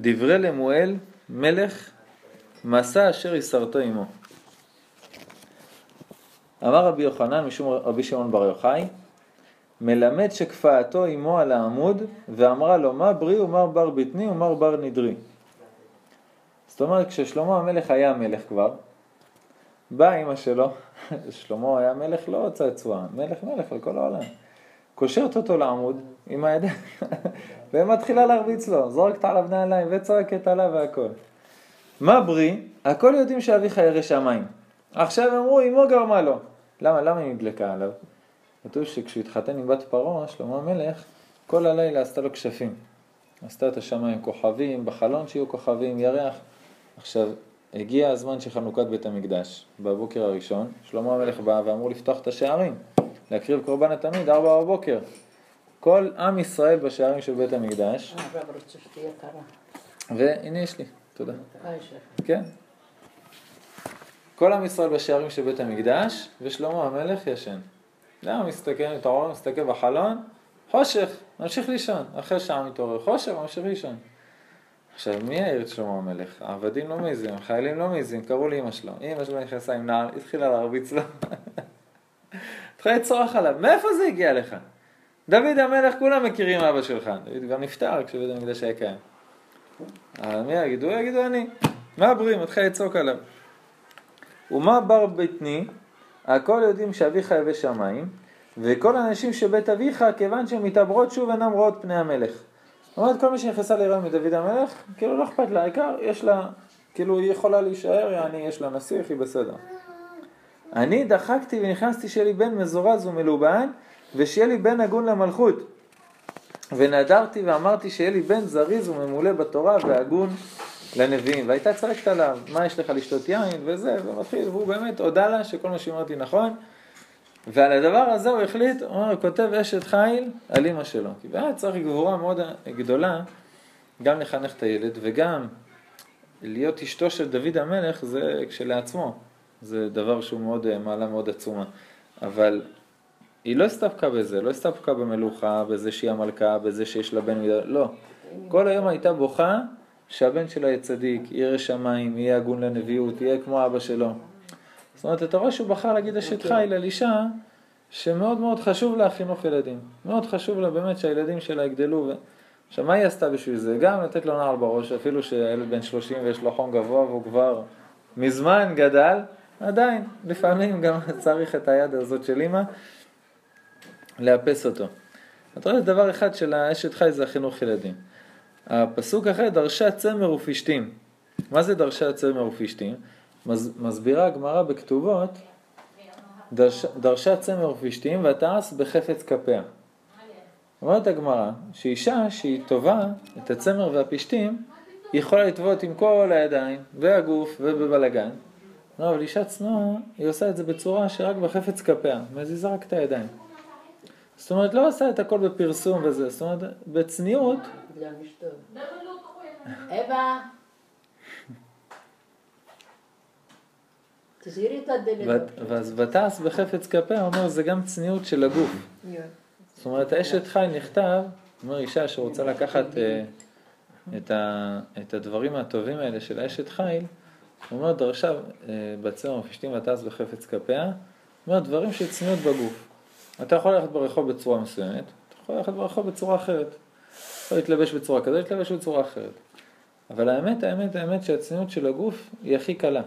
דברי למואל מלך מסע אשר יסרתו עמו. אמר רבי יוחנן משום רבי שמעון בר יוחאי מלמד שכפאתו עמו על העמוד ואמרה לו מה ברי ומר בר בטני ומר בר נדרי. זאת אומרת כששלמה המלך היה מלך כבר באה אימא שלו, שלמה היה מלך לא צעצוע, מלך מלך על כל העולם. קושרת אותו לעמוד עם הידיים ומתחילה להרביץ לו, זורקת עליו נעליים וצועקת עליו והכל. מה ברי? הכל יודעים שאביך ירא שמיים. עכשיו אמרו אמו גרמה לו. למה? למה היא נדלקה עליו? כתוב שכשהוא התחתן עם בת פרעה, שלמה המלך, כל הלילה עשתה לו כשפים. עשתה את השמיים כוכבים, בחלון שיהיו כוכבים, ירח. עכשיו, הגיע הזמן של חנוכת בית המקדש, בבוקר הראשון, שלמה המלך בא ואמרו לפתוח את השערים, להקריב קורבן התמיד, ארבע בבוקר. כל עם ישראל בשערים של בית המקדש. קרה. והנה יש לי, תודה. אה. כן. כל עם ישראל בשערים של בית המקדש, ושלמה המלך ישן. למה מסתכל, מתעורר, מסתכל בחלון, חושך, ממשיך לישון. אחרי שעה מתעורר, חושך, ממשיך לישון. עכשיו, מי העיר את שלמה המלך? העבדים לא מעיזים, החיילים לא מעיזים, קראו לאמא שלו. אמא שלו נכנסה עם נעל, התחילה להרביץ לו. לצרוח עליו, מאיפה זה הגיע לך? דוד המלך, כולם מכירים אבא שלך. דוד גם נפטר כשבית המקדש היה קיים. אבל מי יגידו? יגידו אני. מה ברי? מתחיל לצעוק עליו. ומה בר בטני? הכל יודעים שאביך יבא שמיים, וכל הנשים שבית אביך, כיוון שהן מתעברות שוב אינן רואות פני המלך. זאת אומרת, כל מי שנכנסה להיריון מדוד המלך, כאילו לא אכפת לה, העיקר יש לה, כאילו היא יכולה להישאר, יעני יש לה נסיך, היא בסדר. אני דחקתי ונכנסתי שיהיה לי בן מזורז ומלובן, ושיהיה לי בן הגון למלכות. ונדרתי ואמרתי שיהיה לי בן זריז וממולא בתורה והגון לנביאים. והייתה צועקת עליו, מה יש לך לשתות יין וזה, ומתחיל, והוא באמת הודה לה שכל מה שאמרתי נכון. ועל הדבר הזה הוא החליט, הוא אומר, כותב אשת חיל על אמא שלו. כי באמת צריך גבורה מאוד גדולה, גם לחנך את הילד וגם להיות אשתו של דוד המלך זה כשלעצמו. זה דבר שהוא מאוד, מעלה מאוד עצומה. אבל היא לא הסתפקה בזה, לא הסתפקה במלוכה, בזה שהיא המלכה, בזה שיש לה בן מידה, לא. כל היום הייתה בוכה שהבן שלה יהיה צדיק, ירא שמיים, יהיה הגון לנביאות, יהיה כמו אבא שלו. זאת אומרת, אתה רואה שהוא בחר להגיד אשת חיל על אישה שמאוד מאוד חשוב לה חינוך ילדים. מאוד חשוב לה באמת שהילדים שלה יגדלו. ו... עכשיו, מה היא עשתה בשביל זה? גם לתת לו נעל בראש, אפילו שהילד בן 30 ויש לו חום גבוה והוא כבר מזמן גדל, עדיין, לפעמים גם צריך את היד הזאת של אימא לאפס אותו. אתה רואה, דבר אחד של האשת חי זה החינוך ילדים. הפסוק אחר, דרשה צמר ופשתים. מה זה דרשה צמר ופשתים? מס, מסבירה הגמרא בכתובות, דרש, דרשה צמר ופשתים ותעש בחפץ כפיה. אומרת הגמרא, שאישה שהיא טובה את הצמר והפשתים, היא יכולה לטוות עם כל הידיים והגוף ובבלגן. לא, אבל אישה צנועה, היא עושה את זה בצורה שרק בחפץ כפיה, מזיזה רק את הידיים. זאת אומרת, לא עושה את הכל בפרסום וזה, זאת אומרת, בצניעות, ואז ותעש בחפץ כפיה, אומר, זה גם צניעות של הגוף. זאת אומרת, אשת חי נכתב, אומר אישה שרוצה לקחת אה, את, הדברים הטובים האלה של האשת חיל, אומר דרשה אה, בצמר ופשתים ותעש בחפץ כפיה, אומר דברים של צניעות בגוף. אתה יכול ללכת ברחוב בצורה מסוימת, אתה יכול ללכת ברחוב בצורה אחרת. יכול להתלבש בצורה כזאת, להתלבש בצורה אחרת. אבל האמת, האמת, האמת שהצניעות של הגוף היא הכי קלה.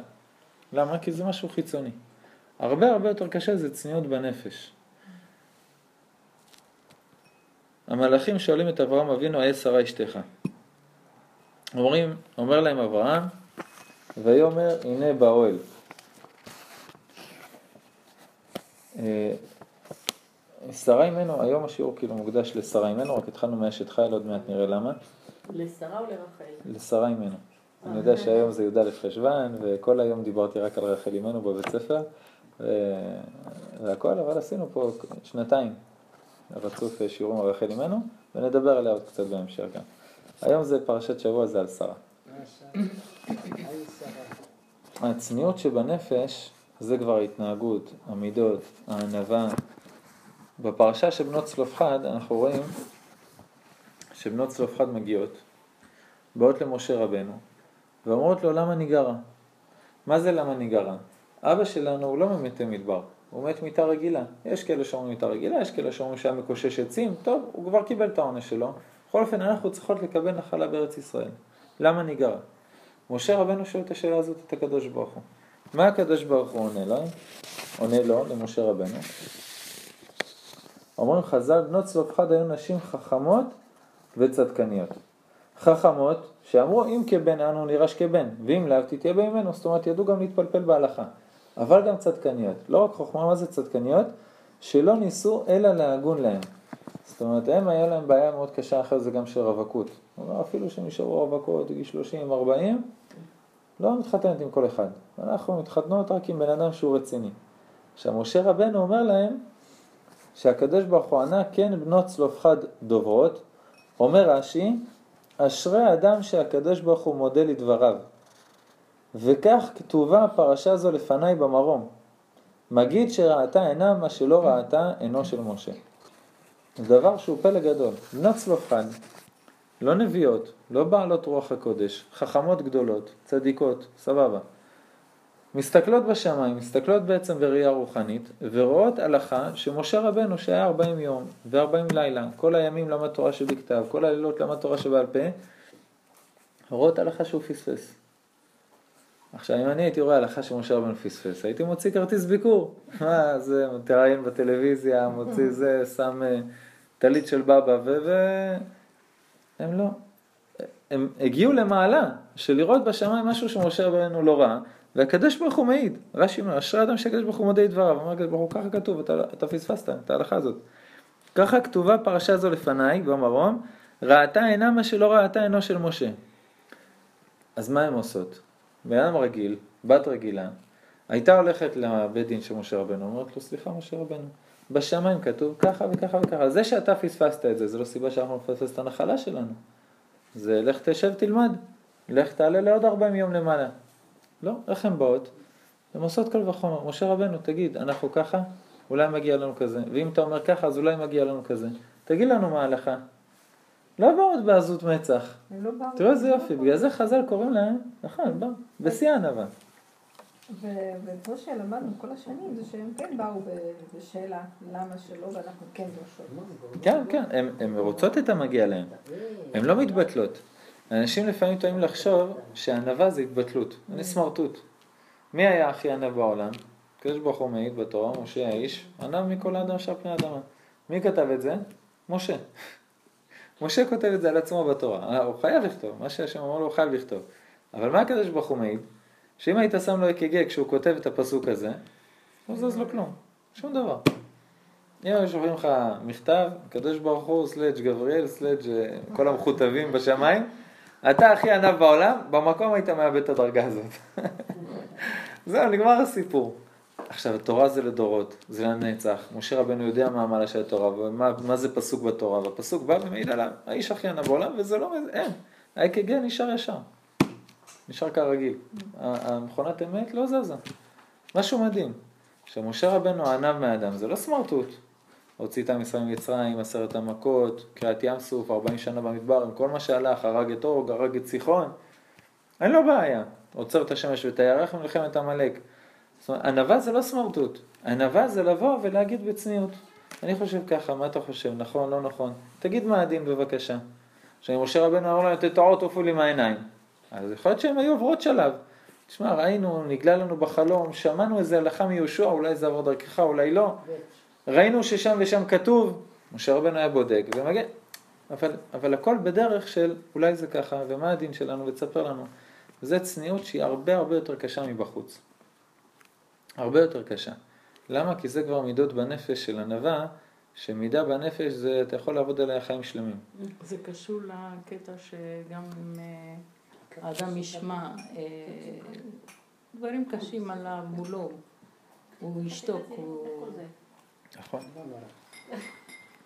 למה? כי זה משהו חיצוני. הרבה הרבה יותר קשה זה צניעות בנפש. המלאכים שואלים את אברהם אבינו, איה שרה אשתך? אומרים, אומר להם אברהם, ויאמר הנה באוהל. אה, שרה אימנו, היום השיעור כאילו מוקדש לשרה אימנו, רק התחלנו מאשת חיל, עוד מעט נראה למה. לשרה או לרחל? לשרה אימנו. אני יודע שהיום זה י"א חשוון, וכל היום דיברתי רק על רחל אימנו בבית ספר, והכל, אבל עשינו פה שנתיים רצוף שיעורים על רחל אימנו, ונדבר עליה עוד קצת בהמשך גם. היום זה פרשת שבוע, זה על שרה. הצניעות שבנפש זה כבר ההתנהגות, המידות, הענווה. בפרשה של בנות צלופחד אנחנו רואים שבנות צלופחד מגיעות באות למשה רבנו ואומרות לו למה ניגרה? מה זה למה ניגרה? אבא שלנו הוא לא ממתי מדבר, הוא מת מיטה רגילה. יש כאלה שאומרים מיטה רגילה, יש כאלה שאומרים שהיה מקושש עצים, טוב, הוא כבר קיבל את העונש שלו. בכל אופן, אנחנו צריכות לקבל נחלה בארץ ישראל. למה ניגרה? משה רבנו שואל את השאלה הזאת את הקדוש ברוך הוא. מה הקדוש ברוך הוא עונה לו? עונה לו, למשה רבנו. אומרים חז"ל, בנות צלופחד היו נשים חכמות וצדקניות. חכמות, שאמרו אם כבן אנו נירש כבן, ואם לאו תתהיה בימינו, זאת אומרת ידעו גם להתפלפל בהלכה. אבל גם צדקניות. לא רק חוכמה, מה זה צדקניות? שלא ניסו אלא להגון להם. זאת אומרת, הם היה להם בעיה מאוד קשה אחרי זה גם של רווקות. אפילו שהם נשארו רווקות, גיל 30, 40, לא מתחתנת עם כל אחד. אנחנו מתחתנות רק עם בן אדם שהוא רציני. עכשיו, משה רבנו אומר להם שהקדוש ברוך הוא ענה, כן בנות צלופחד דוברות, אומר רש"י, אשרי אדם שהקדוש ברוך הוא מודה לדבריו. וכך כתובה הפרשה הזו לפניי במרום. מגיד שראתה אינה מה שלא ראתה עינו של משה. זה דבר שהוא פלא גדול. בנות צלופחד, לא נביאות, לא בעלות רוח הקודש, חכמות גדולות, צדיקות, סבבה. מסתכלות בשמיים, מסתכלות בעצם בראייה רוחנית, ורואות הלכה שמשה רבנו שהיה 40 יום ו-40 לילה, כל הימים למד תורה שבכתב, כל הלילות למד תורה שבעל פה, רואות הלכה שהוא פספס. עכשיו, אם אני הייתי רואה הלכה שמשה רבנו פספס, הייתי מוציא כרטיס ביקור. מה, זה, תראיין בטלוויזיה, מוציא זה, שם אה, טלית של בבא, ו... ו... הם לא. הם הגיעו למעלה של לראות בשמיים משהו שמשה רבנו לא ראה, והקדוש ברוך הוא מעיד. רש"י אומר, אשרי אדם שהקדוש ברוך הוא מודה את דבריו. אומר הקדוש ברוך הוא, ככה כתוב, אתה, אתה פספסת את ההלכה הזאת. ככה כתובה פרשה זו לפניי, במרום, ראתה עינה מה שלא ראתה עינו של משה. אז מה הן עושות? בן אדם רגיל, בת רגילה, הייתה הולכת לבית דין של משה רבנו, אומרת לו, סליחה משה רבנו, בשמיים כתוב ככה וככה וככה. זה שאתה פספסת את זה, זה לא סיבה שאנחנו נפספס את הנחלה שלנו. זה לך תשב תלמד, לך תעלה לעוד 40 יום למעלה. לא, איך הן באות? הן עושות קל וחומר. משה רבנו, תגיד, אנחנו ככה? אולי מגיע לנו כזה. ואם אתה אומר ככה, אז אולי מגיע לנו כזה. תגיד לנו מה ההלכה. לא באות בעזות מצח. לא תראו איזה יופי, בגלל זה חז"ל קוראים להם, נכון, בשיא הענווה. ופה שלמדנו כל השנים זה שהם כן באו בשאלה למה שלא ואנחנו כן דורשות. כן, כן, הן רוצות את המגיע להם, הן לא מתבטלות. אנשים לפעמים טועים לחשוב שענווה זה התבטלות, זה סמרטוט. מי היה הכי ענב בעולם? הקדוש ברוך הוא מעיד בתורה, משה האיש, ענב מכל האדם אשר פני אדמה. מי כתב את זה? משה. משה כותב את זה על עצמו בתורה, הוא חייב לכתוב, מה שהשם אמר לו הוא חייב לכתוב. אבל מה הקדוש ברוך הוא מעיד? שאם היית שם לו אק"ג כשהוא כותב את הפסוק הזה, לא זז לו כלום, שום דבר. אם היו שולחים לך מכתב, הקדוש ברוך הוא, מלאך גבריאל, מלאך אה, כל המכותבים בשמיים, אתה הכי עניו בעולם, במקום היית מאבד את הדרגה הזאת. זהו, נגמר הסיפור. עכשיו, התורה זה לדורות, זה לנצח. משה רבנו יודע מה המעלה של התורה, ומה זה פסוק בתורה, והפסוק בא ומעיד עליו, האיש הכי עניו בעולם, וזה לא, אין. האק"ג נשאר ישר. נשאר כרגיל. המכונת אמת לא זזה. משהו מדהים. כשמשה רבנו ענב מהאדם, זה לא סמרטוט. הוציא את עם ישראל ממצרים, עשרת המכות, קריעת ים סוף, 40 שנה במדבר, עם כל מה שהלך, הרג את אורג, הרג את סיחון. אין לו בעיה. עוצר את השמש ואת הירח ומלחמת עמלק. זאת אומרת, ענווה זה לא סמרטוט. ענווה זה לבוא ולהגיד בצניעות. אני חושב ככה, מה אתה חושב, נכון, לא נכון? תגיד מה הדין בבקשה. עכשיו, משה רבנו אמר להם, תטעו תעופו לי מהעיניים. אז יכול להיות שהן היו עוברות שלב. תשמע, ראינו, נגלה לנו בחלום, שמענו איזה הלכה מיהושע, אולי זה עבור דרכך, אולי לא. ראינו ששם ושם כתוב, משה רבנו היה בודק ומגן. אבל, אבל הכל בדרך של אולי זה ככה, ומה הדין שלנו, ותספר לנו. זו צניעות שהיא הרבה הרבה יותר קשה מבחוץ. הרבה יותר קשה. למה? כי זה כבר מידות בנפש של ענווה, שמידה בנפש זה, אתה יכול לעבוד עליה חיים שלמים. זה קשור לקטע שגם אה, האדם ישמע אה, דברים קשים עליו מולו, הוא ישתוק, הוא... נכון.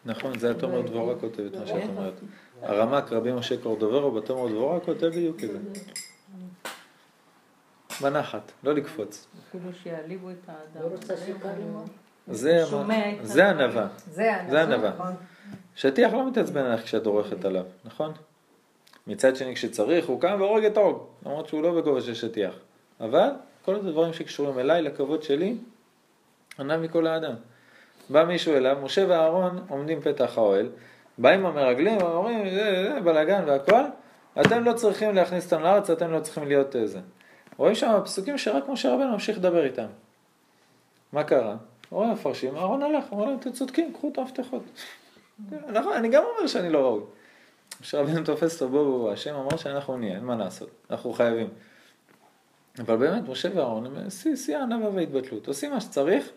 נכון, זה התומר דבורה כותב את מה שאת אומרת. הרמ"ק רבי משה קורדוברו בתומר דבורה כותב בדיוק את זה. בנחת, לא לקפוץ. אפילו שיעליבו את האדם. לא זה ענווה. זה ענווה. שטיח לא מתעצבן עליך כשאת דורכת עליו, נכון? מצד שני, כשצריך, הוא קם והורג את הרוג, למרות שהוא לא בגובה של שטיח. אבל כל הדברים שקשורים אליי, לכבוד שלי, ענה מכל האדם. בא מישהו אליו, משה ואהרון עומדים פתח האוהל, באים המרגלים ואומרים, זה, זה בלאגן והכל, אתם לא צריכים להכניס אותם לארץ, אתם לא צריכים להיות איזה. רואים שם פסוקים שרק משה רבנו ממשיך לדבר איתם. מה קרה? רואים המפרשים, אהרון הלך, אמר להם, אתם צודקים, קחו את המפתחות. נכון, אני גם אומר שאני לא ראוי. משה רבנו תופס אותו, בוא בוא, השם אמר שאנחנו נהיה, אין מה לעשות, אנחנו חייבים. אבל באמת, משה ואהרון הם שיא הענווה וההתבטלות, עושים מה שצריך,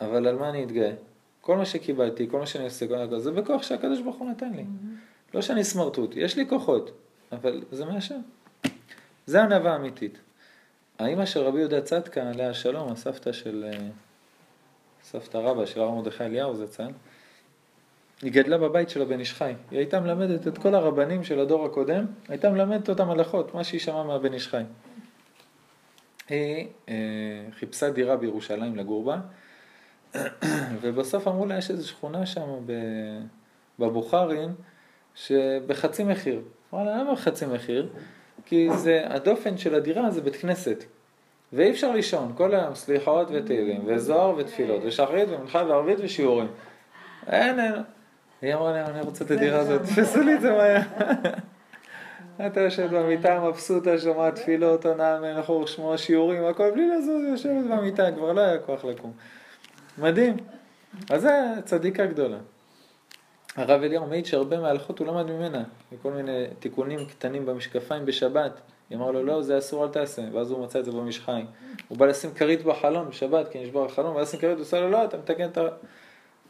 אבל על מה אני אתגאה? כל מה שקיבלתי, כל מה שאני עושה, זה בכוח שהקדוש ברוך הוא נתן לי. Mm-hmm. לא שאני סמרטוט, יש לי כוחות, אבל זה מהשם. זה ענווה אמיתית. האמא של רבי יהודה צדקה, עליה השלום, הסבתא של... אה, סבתא רבא של הרב מרדכי אליהו זצ"ל, היא גדלה בבית של הבן איש חי. היא הייתה מלמדת את כל הרבנים של הדור הקודם, הייתה מלמדת אותם הלכות, מה שהיא שמעה מהבן איש חי. היא אה, חיפשה דירה בירושלים לגור בה, ובסוף אמרו לה, יש איזו שכונה שם בבוכרים, שבחצי מחיר. אמרה לה, למה בחצי מחיר? כי זה, הדופן של הדירה זה בית כנסת. ואי אפשר לישון, כל היום סליחות ותהילים, וזוהר ותפילות, ושחרית ומנחה וערבית ושיעורים. אין, אין. היא אמרה להם, אני רוצה את הדירה הזאת, תפסו לי את זה מהר. אתה יושבת במיטה מבסוטה, שומעת תפילות, עונה מלך אורך שמו שיעורים, הכל בלי לזוז, יושבת במיטה, כבר לא היה כוח לקום. מדהים. אז זה צדיקה גדולה. הרב אליהו מעיד שהרבה מההלכות הוא למד ממנה, וכל מיני תיקונים קטנים במשקפיים בשבת. היא אמרה לו, לא, זה אסור, אל תעשה. ואז הוא מצא את זה במשחיים. הוא בא לשים כרית בחלון בשבת, כי נשבר החלון, ואז לשים כרית, הוא עושה לו, לא, אתה מתקן את ה...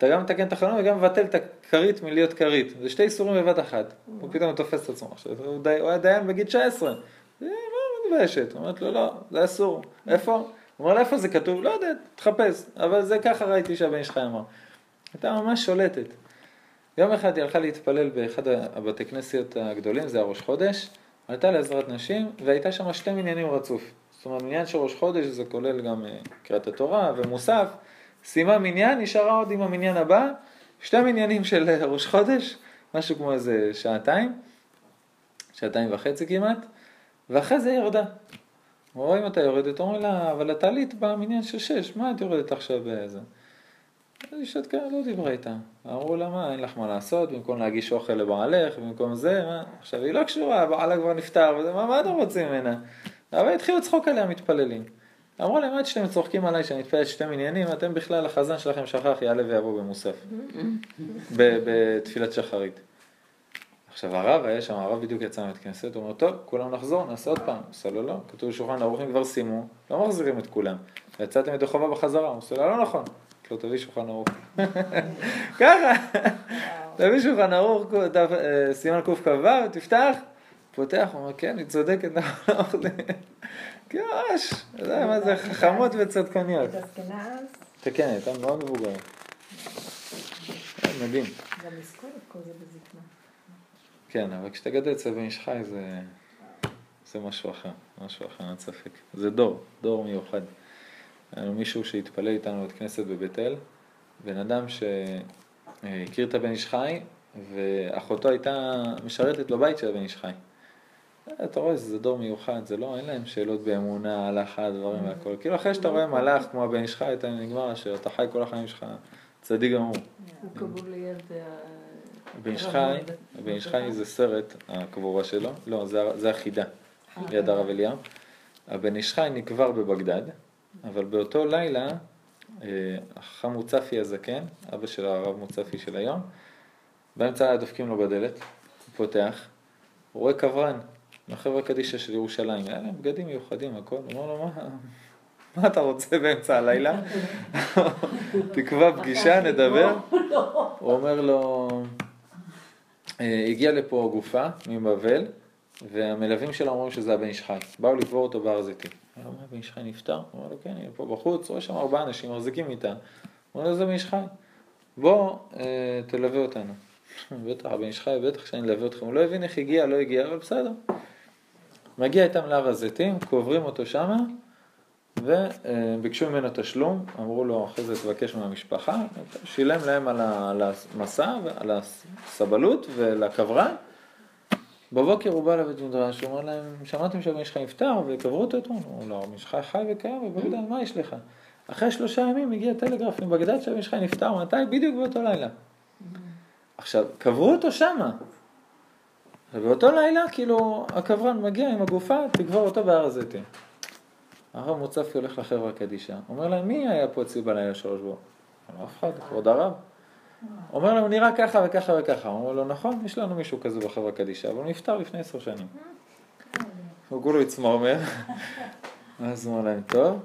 אתה גם מתקן את החלון וגם מבטל את הכרית מלהיות כרית. זה שתי איסורים בבת אחת. הוא פתאום תופס את עצמו עכשיו. הוא, די, הוא היה דיין בגיל 19. זה לא מתביישת. אומרת לו, לא, זה אסור. איפה? הוא אומר לה, איפה זה כתוב? לא יודע, תחפש. אבל זה ככה ראיתי שהבן חי אמר. הייתה ממש שולטת. יום אחד היא הלכה להתפלל באחד הבתי כנסיות הגדולים, זה הראש חודש, עלתה לעזרת נשים, והייתה שם שתי מניינים רצוף. זאת אומרת, מניין של ראש חודש זה כולל גם אה, קריאת התורה ומוסף. סיימה מניין, נשארה עוד עם המניין הבא, שתי מניינים של ראש חודש, משהו כמו איזה שעתיים, שעתיים וחצי כמעט, ואחרי זה ירדה. רואים אותה יורדת, אומרים לה, אבל את עלית במניין של שש, מה את יורדת עכשיו באיזה? אז אישה כאלה לא דיברה איתה. אמרו לה, מה, אין לך מה לעשות, במקום להגיש אוכל לבעלך, במקום זה, מה? עכשיו, היא לא קשורה, בעלה כבר נפטר, וזה, מה, מה אתם רוצים ממנה? אבל התחילו לצחוק עליה מתפללים. אמרו להם, עד שאתם צוחקים עליי שאני אתפלל שתי מניינים, אתם בכלל, החזן שלכם שכח, יעלה ויבוא במוסף. בתפילת שחרית. עכשיו הרב היה שם, הרב בדיוק יצא מבית כנסת, הוא אומר, טוב, כולם נחזור, נעשה עוד פעם. עושה לו לא, כתוב בשולחן ערוכים כבר סיימו, לא מחזירים את כולם. יצאתם ידי חובה בחזרה, הוא עושה לו, לא נכון. לא, תביא שולחן ערוך. ככה, תביא שולחן ערוך, אה, סימן קכ"ו, תפתח, פותח, הוא אומר, כן, היא צודקת, אנחנו כן, אתה יודע מה זה, חכמות וצדקניות. כן, הייתה מאוד מבוגרת. מדהים. גם לזכור את כל זה בזקנה. כן, אבל כשאתה גדל אצל בן איש חי זה, זה משהו אחר, משהו אחר, אין ספק. זה דור, דור מיוחד. היה לנו מישהו שהתפלל איתנו בבית כנסת בבית אל, בן אדם שהכיר את הבן איש חי, ואחותו הייתה משרתת בבית של הבן איש חי. אתה רואה, זה דור מיוחד, זה לא, אין להם שאלות באמונה, הלכה, דברים והכל. כאילו אחרי שאתה רואה מלאך כמו הבן חי, אתה נגמר, שאתה חי כל החיים שלך צדיק גמור. הוא קבור ליד... אה, הבן איש חי, הבן איש חי זה סרט, הקבורה שלו, לא, זה החידה, ליד הרב אליהו. הבן איש חי נקבר בבגדד, אבל באותו לילה, אה, החכם מוצפי הזקן, אבא של הרב מוצפי של היום, באמצע דופקים לו בדלת, הוא פותח, הוא רואה קברן, מהחברה קדישא של ירושלים, היה להם בגדים מיוחדים, הכל, אומר לו, מה, מה אתה רוצה באמצע הלילה? תקבע פגישה, נדבר. הוא אומר לו, אה, הגיע לפה גופה מבבל, והמלווים שלו אומרים שזה הבן איש חי. באו לקבור אותו בהר זיתים. הוא אומר, בן איש חי נפטר? הוא אומר לו, כן, הנה פה בחוץ, רואה שם ארבעה אנשים מחזיקים איתה. הוא אומר לו, זה בן איש חי. בוא, אה, תלווה אותנו. בטח, הבן איש חי, בטח שאני אלווה אתכם. הוא לא הבין איך הגיע, לא הגיע, אבל בסדר. מגיע איתם להר הזיתים, קוברים אותו שמה, וביקשו ממנו תשלום, אמרו לו אחרי זה תבקש מהמשפחה, שילם להם על המסע, על הסבלות ולקברן, בבוקר הוא בא לבית מדרש, הוא אומר להם, שמעתם שהבן שלך נפטר וקברו אותו אתמול? הוא לא, הבן שלך חי וקיים ובגדד, מה יש לך? אחרי שלושה ימים הגיע טלגרף מבגדד שהבן שלך נפטר, מתי? בדיוק באותו לילה. עכשיו, קברו אותו שמה. ובאותו לילה, כאילו, הקברן מגיע עם הגופה, תקבור אותו בהר הזיתים. הרב מוצפי הולך לחברה קדישה, אומר להם, מי היה פה אצלי בלילה שלוש בו? לא אף אחד, כבוד הרב. אומר להם, נראה ככה וככה וככה. הוא אומר לו, נכון, יש לנו מישהו כזה בחברה קדישה, אבל הוא נפטר לפני עשר שנים. הוא כולו יצמרמר. אז הוא אומר להם, טוב.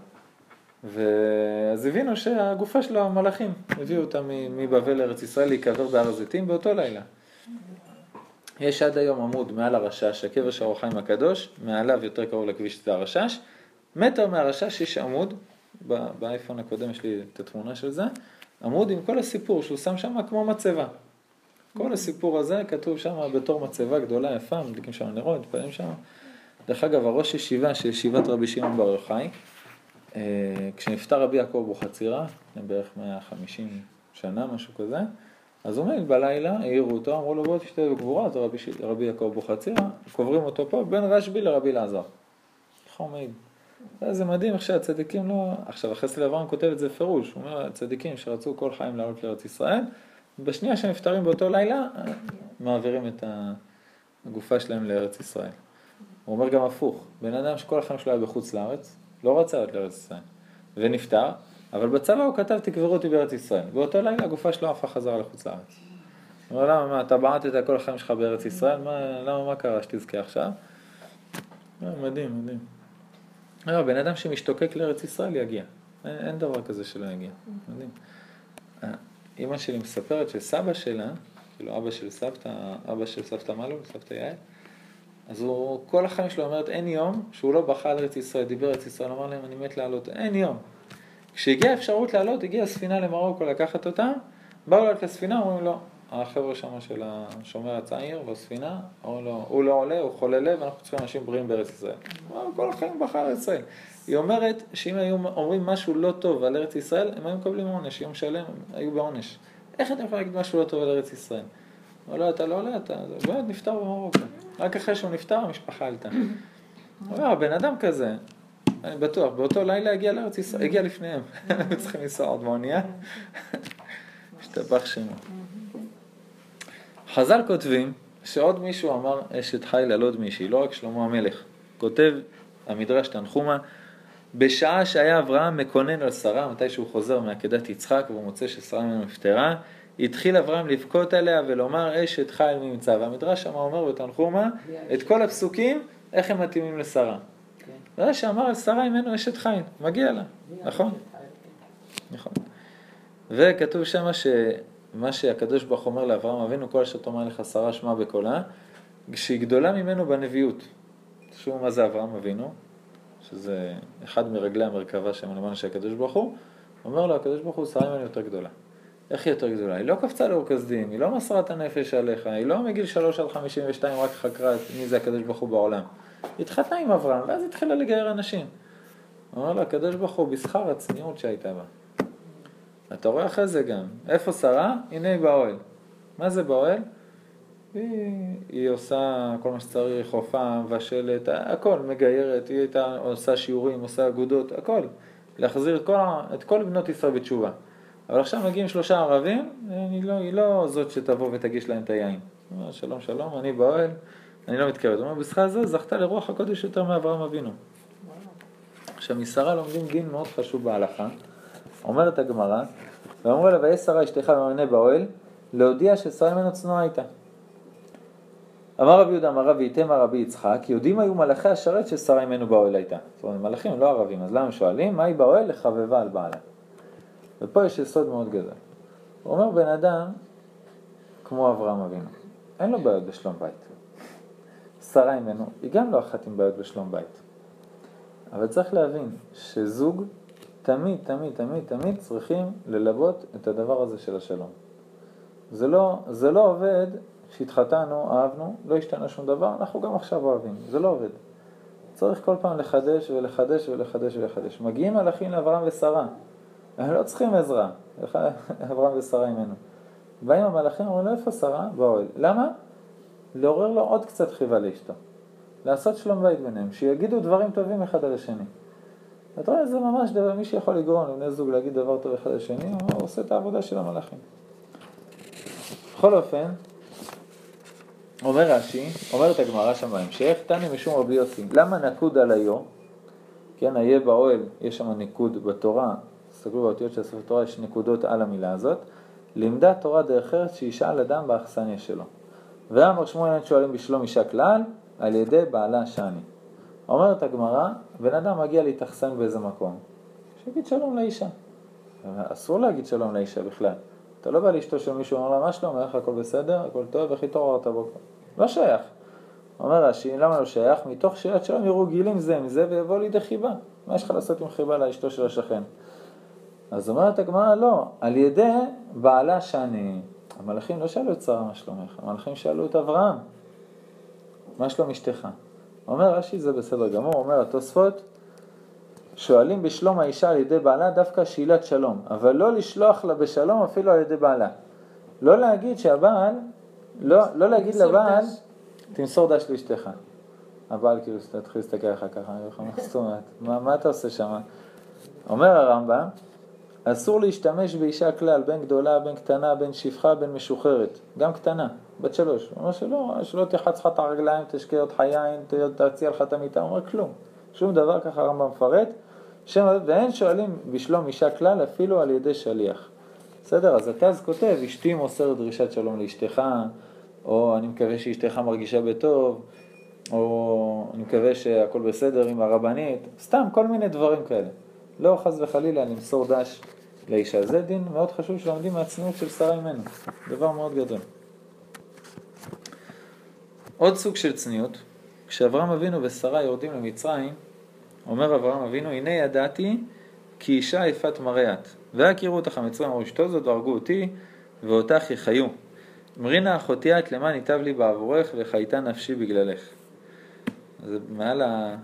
ואז הבינו שהגופה שלו, המלאכים, הביאו אותה מבבל לארץ ישראל להיקבר בהר הזיתים באותו לילה. יש עד היום עמוד מעל הרשש, הקבר של אור החיים הקדוש, מעליו יותר קרוב לכביש זה הרשש. מטר מהרשש יש עמוד, באייפון הקודם יש לי את התמונה של זה, עמוד עם כל הסיפור שהוא שם שם כמו מצבה. כל הסיפור הזה כתוב שם בתור מצבה גדולה, יפה, מדליקים שם נרות, מתפעלים שם. דרך אגב, הראש ישיבה של ישיבת רבי שמעון בר יוחאי, אה, כשנפטר רבי יעקב אבוחצירא, לפני בערך 150 שנה, משהו כזה, אז הוא מת בלילה, העירו אותו, אמרו לו בוא תשתה בגבורה, זה רבי, רבי יעקב אבוחצירא, קוברים אותו פה בין רשב"י לרבי אלעזר. הוא מעיד? זה מדהים איך שהצדיקים לא... עכשיו, החסד אברהם כותב את זה פירוש, הוא אומר, הצדיקים שרצו כל חיים לעלות לארץ ישראל, בשנייה שהם נפטרים באותו לילה, מעבירים את הגופה שלהם לארץ ישראל. הוא אומר גם הפוך, בן אדם שכל החיים שלו היה בחוץ לארץ, לא רצה לעלות לארץ ישראל, ונפטר, אבל בצבא הוא כתב תקברו אותי בארץ ישראל. באותו לילה הגופה שלו הפכה חזרה לחוץ לארץ. הוא אומר, למה, מה, אתה בעטת כל החיים שלך בארץ ישראל, מה, למה, מה קרה שתזכה עכשיו? אה, מדהים, מדהים. לא, בן אדם שמשתוקק לארץ ישראל יגיע. אין, אין דבר כזה שלא יגיע. מדהים. אימא אה, שלי מספרת שסבא שלה, כאילו אבא של סבתא, אבא של סבתא מלול, סבתא יעל, אז הוא כל החיים שלו אומרת, אין יום שהוא לא בכה על ארץ ישראל, דיבר ארץ ישראל, אמר להם, אני מת לעלות, אין יום. כשהגיעה אפשרות לעלות, הגיעה ספינה למרוקו לקחת אותה, באו לעלות לספינה, אומרים לו, החבר'ה שם של השומר הצעיר בספינה, אומרים לו, הוא לא עולה, הוא חולה לב, אנחנו צריכים אנשים בריאים בארץ ישראל. כל החיים בחר ישראל. היא אומרת שאם היו אומרים משהו לא טוב על ארץ ישראל, הם היו מקבלים עונש, יום שלם היו בעונש. איך אתם יכולים להגיד משהו לא טוב על ארץ ישראל? הוא לא, אתה לא עולה, אתה באמת נפטר במרוקו. רק אחרי שהוא נפטר, המשפחה עלתה. הוא אומר, הבן אדם כזה, אני בטוח, באותו לילה הגיע לארץ ישראל, הגיע לפניהם. הם צריכים לנסוע עוד באונייה. השתבח שמו. חז"ל כותבים שעוד מישהו אמר אשת חיל על עוד מישהי, לא רק שלמה המלך. כותב המדרש תנחומה, בשעה שהיה אברהם מקונן על שרה, מתי שהוא חוזר מעקדת יצחק והוא מוצא ששרה ממנו נפטרה, התחיל אברהם לבכות עליה ולומר אשת חיל ממצא. והמדרש שם אומר בתנחומה את כל הפסוקים, איך הם מתאימים לשרה. זה שאמר על שרה ממנו אשת חיל, מגיע לה, נכון? נכון. וכתוב שם ש... מה שהקדוש ברוך אומר לאברהם אבינו, כל אשר תאמר לך שרה שמע בקולה, שהיא גדולה ממנו בנביאות. תשמעו מה זה אברהם אבינו, שזה אחד מרגלי המרכבה למען של הקדוש ברוך הוא, אומר לו הקדוש ברוך הוא, שרה ממנו יותר גדולה. איך היא יותר גדולה? היא לא קפצה לאור כסדים, היא לא מסרה את הנפש עליך, היא לא מגיל 3 עד 52 רק חקרה מי זה הקדוש ברוך הוא בעולם. התחתנה עם אברהם, ואז התחילה לגייר אנשים. אמר לה, הקדוש ברוך הוא, בשכר הצניעות שהייתה בה. אתה רואה אחרי זה גם, איפה שרה? הנה היא באוהל. מה זה באוהל? היא, היא עושה כל מה שצריך, הופעה, מבשלת, הכל, מגיירת, היא הייתה עושה שיעורים, עושה אגודות, הכל. להחזיר כל, את כל בנות ישראל בתשובה. אבל עכשיו מגיעים שלושה ערבים, היא לא, היא לא זאת שתבוא ותגיש להם את היין. הוא אומר, שלום שלום, אני באוהל, אני לא מתכוונת. הוא אומר, בשכר זה זכתה לרוח הקודש יותר מאברהם אבינו. עכשיו, משרה לומדים דין מאוד חשוב בהלכה. אומרת הגמרא, ואמרו לה, ויש שרה אשתך במענה באוהל, להודיע ששרה ממנו צנועה הייתה. אמר רבי יהודה, אמר רבי איתם רבי יצחק, יודעים היו מלאכי השרת ששרה ממנו באוהל הייתה. זאת אומרת, מלאכים לא ערבים, אז למה שואלים? מה היא באוהל? לחבבה על בעלה. ופה יש יסוד מאוד גדול. הוא אומר, בן אדם, כמו אברהם אבינו, אין לו בעיות בשלום בית. שרה ממנו, היא גם לא אחת עם בעיות בשלום בית. אבל צריך להבין שזוג תמיד, תמיד, תמיד, תמיד צריכים ללוות את הדבר הזה של השלום. זה לא, זה לא עובד כשהתחתנו, אהבנו, לא השתנה שום דבר, אנחנו גם עכשיו אוהבים, זה לא עובד. צריך כל פעם לחדש ולחדש ולחדש ולחדש. מגיעים מלאכים לאברהם ושרה, הם לא צריכים עזרה, אברהם ושרה ממנו. באים המלאכים, אומרים לו איפה שרה? באוהל. למה? לעורר לו עוד קצת חיבה לאשתו. לעשות שלום בית ביניהם, שיגידו דברים טובים אחד על השני. אתה רואה, זה ממש דבר, מי שיכול לגרום לבני זוג להגיד דבר טוב אחד לשני, הוא עושה את העבודה של המלאכים. בכל אופן, אומר רש"י, אומרת הגמרא שם בהמשך, תני משום רבי יוסי, למה נקוד על היו? כן, איה באוהל, יש שם ניקוד בתורה, תסתכלו באותיות של ספר תורה, יש נקודות על המילה הזאת. לימדה תורה דרך ארץ שישאל אדם באכסניה שלו. ואמר שמואל שואלים בשלום אישה כלל, על ידי בעלה שאני. אומרת הגמרא, בן אדם מגיע להתאכסן באיזה מקום, שיגיד שלום לאישה. אסור להגיד שלום לאישה בכלל. אתה לא בא לאשתו של מישהו, אומר לה, מה שלום, איך הכל בסדר, הכל טוב, איך התעוררת בוקר? לא שייך. אומר רש"י, למה לא שייך? מתוך שאלת שלום יראו גילים זה מזה ויבוא לידי חיבה. מה יש לך לעשות עם חיבה לאשתו של השכן? אז אומרת הגמרא, לא, על ידי בעלה שאני... המלאכים לא שאלו את שרה מה שלומך, המלאכים שאלו את אברהם, מה שלום אשתך? אומר רש"י זה בסדר גמור, אומר התוספות, שואלים בשלום האישה על ידי בעלה דווקא שאלת שלום, אבל לא לשלוח לה בשלום אפילו על ידי בעלה. לא להגיד שהבעל, לא, לא להגיד לבעל, תמסור דש לאשתך. הבעל כאילו תתחיל להסתכל עליך ככה, מה זאת אומרת? מה, מה אתה עושה שם? אומר הרמב"ם, אסור להשתמש באישה כלל, בין גדולה, בין קטנה, בין שפחה, בין משוחררת, גם קטנה, בת שלוש. הוא אומר שלא, שלא תחץ לך את הרגליים, תשקה אותך יין, תציע לך את המיטה, הוא אומר כלום. שום דבר, ככה הרמב"ם מפרט. שם, ואין שואלים בשלום אישה כלל אפילו על ידי שליח. בסדר? אז התז כותב, אשתי מוסרת דרישת שלום לאשתך, או אני מקווה שאשתך מרגישה בטוב, או אני מקווה שהכל בסדר עם הרבנית, סתם כל מיני דברים כאלה. לא חס וחלילה למסור דש לאישה. זה דין מאוד חשוב שלומדים מהצניעות של שרה אימנו, דבר מאוד גדול. עוד סוג של צניעות, כשאברהם אבינו ושרה יורדים למצרים, אומר אברהם אבינו, הנה ידעתי כי אישה יפת מראה את, והכירו אותך המצרים, אמרו אשתו זאת והרגו אותי, ואותך יחיו. אמרינה אחותי את למען ייטב לי בעבורך וחייתה נפשי בגללך. זה מעל ה...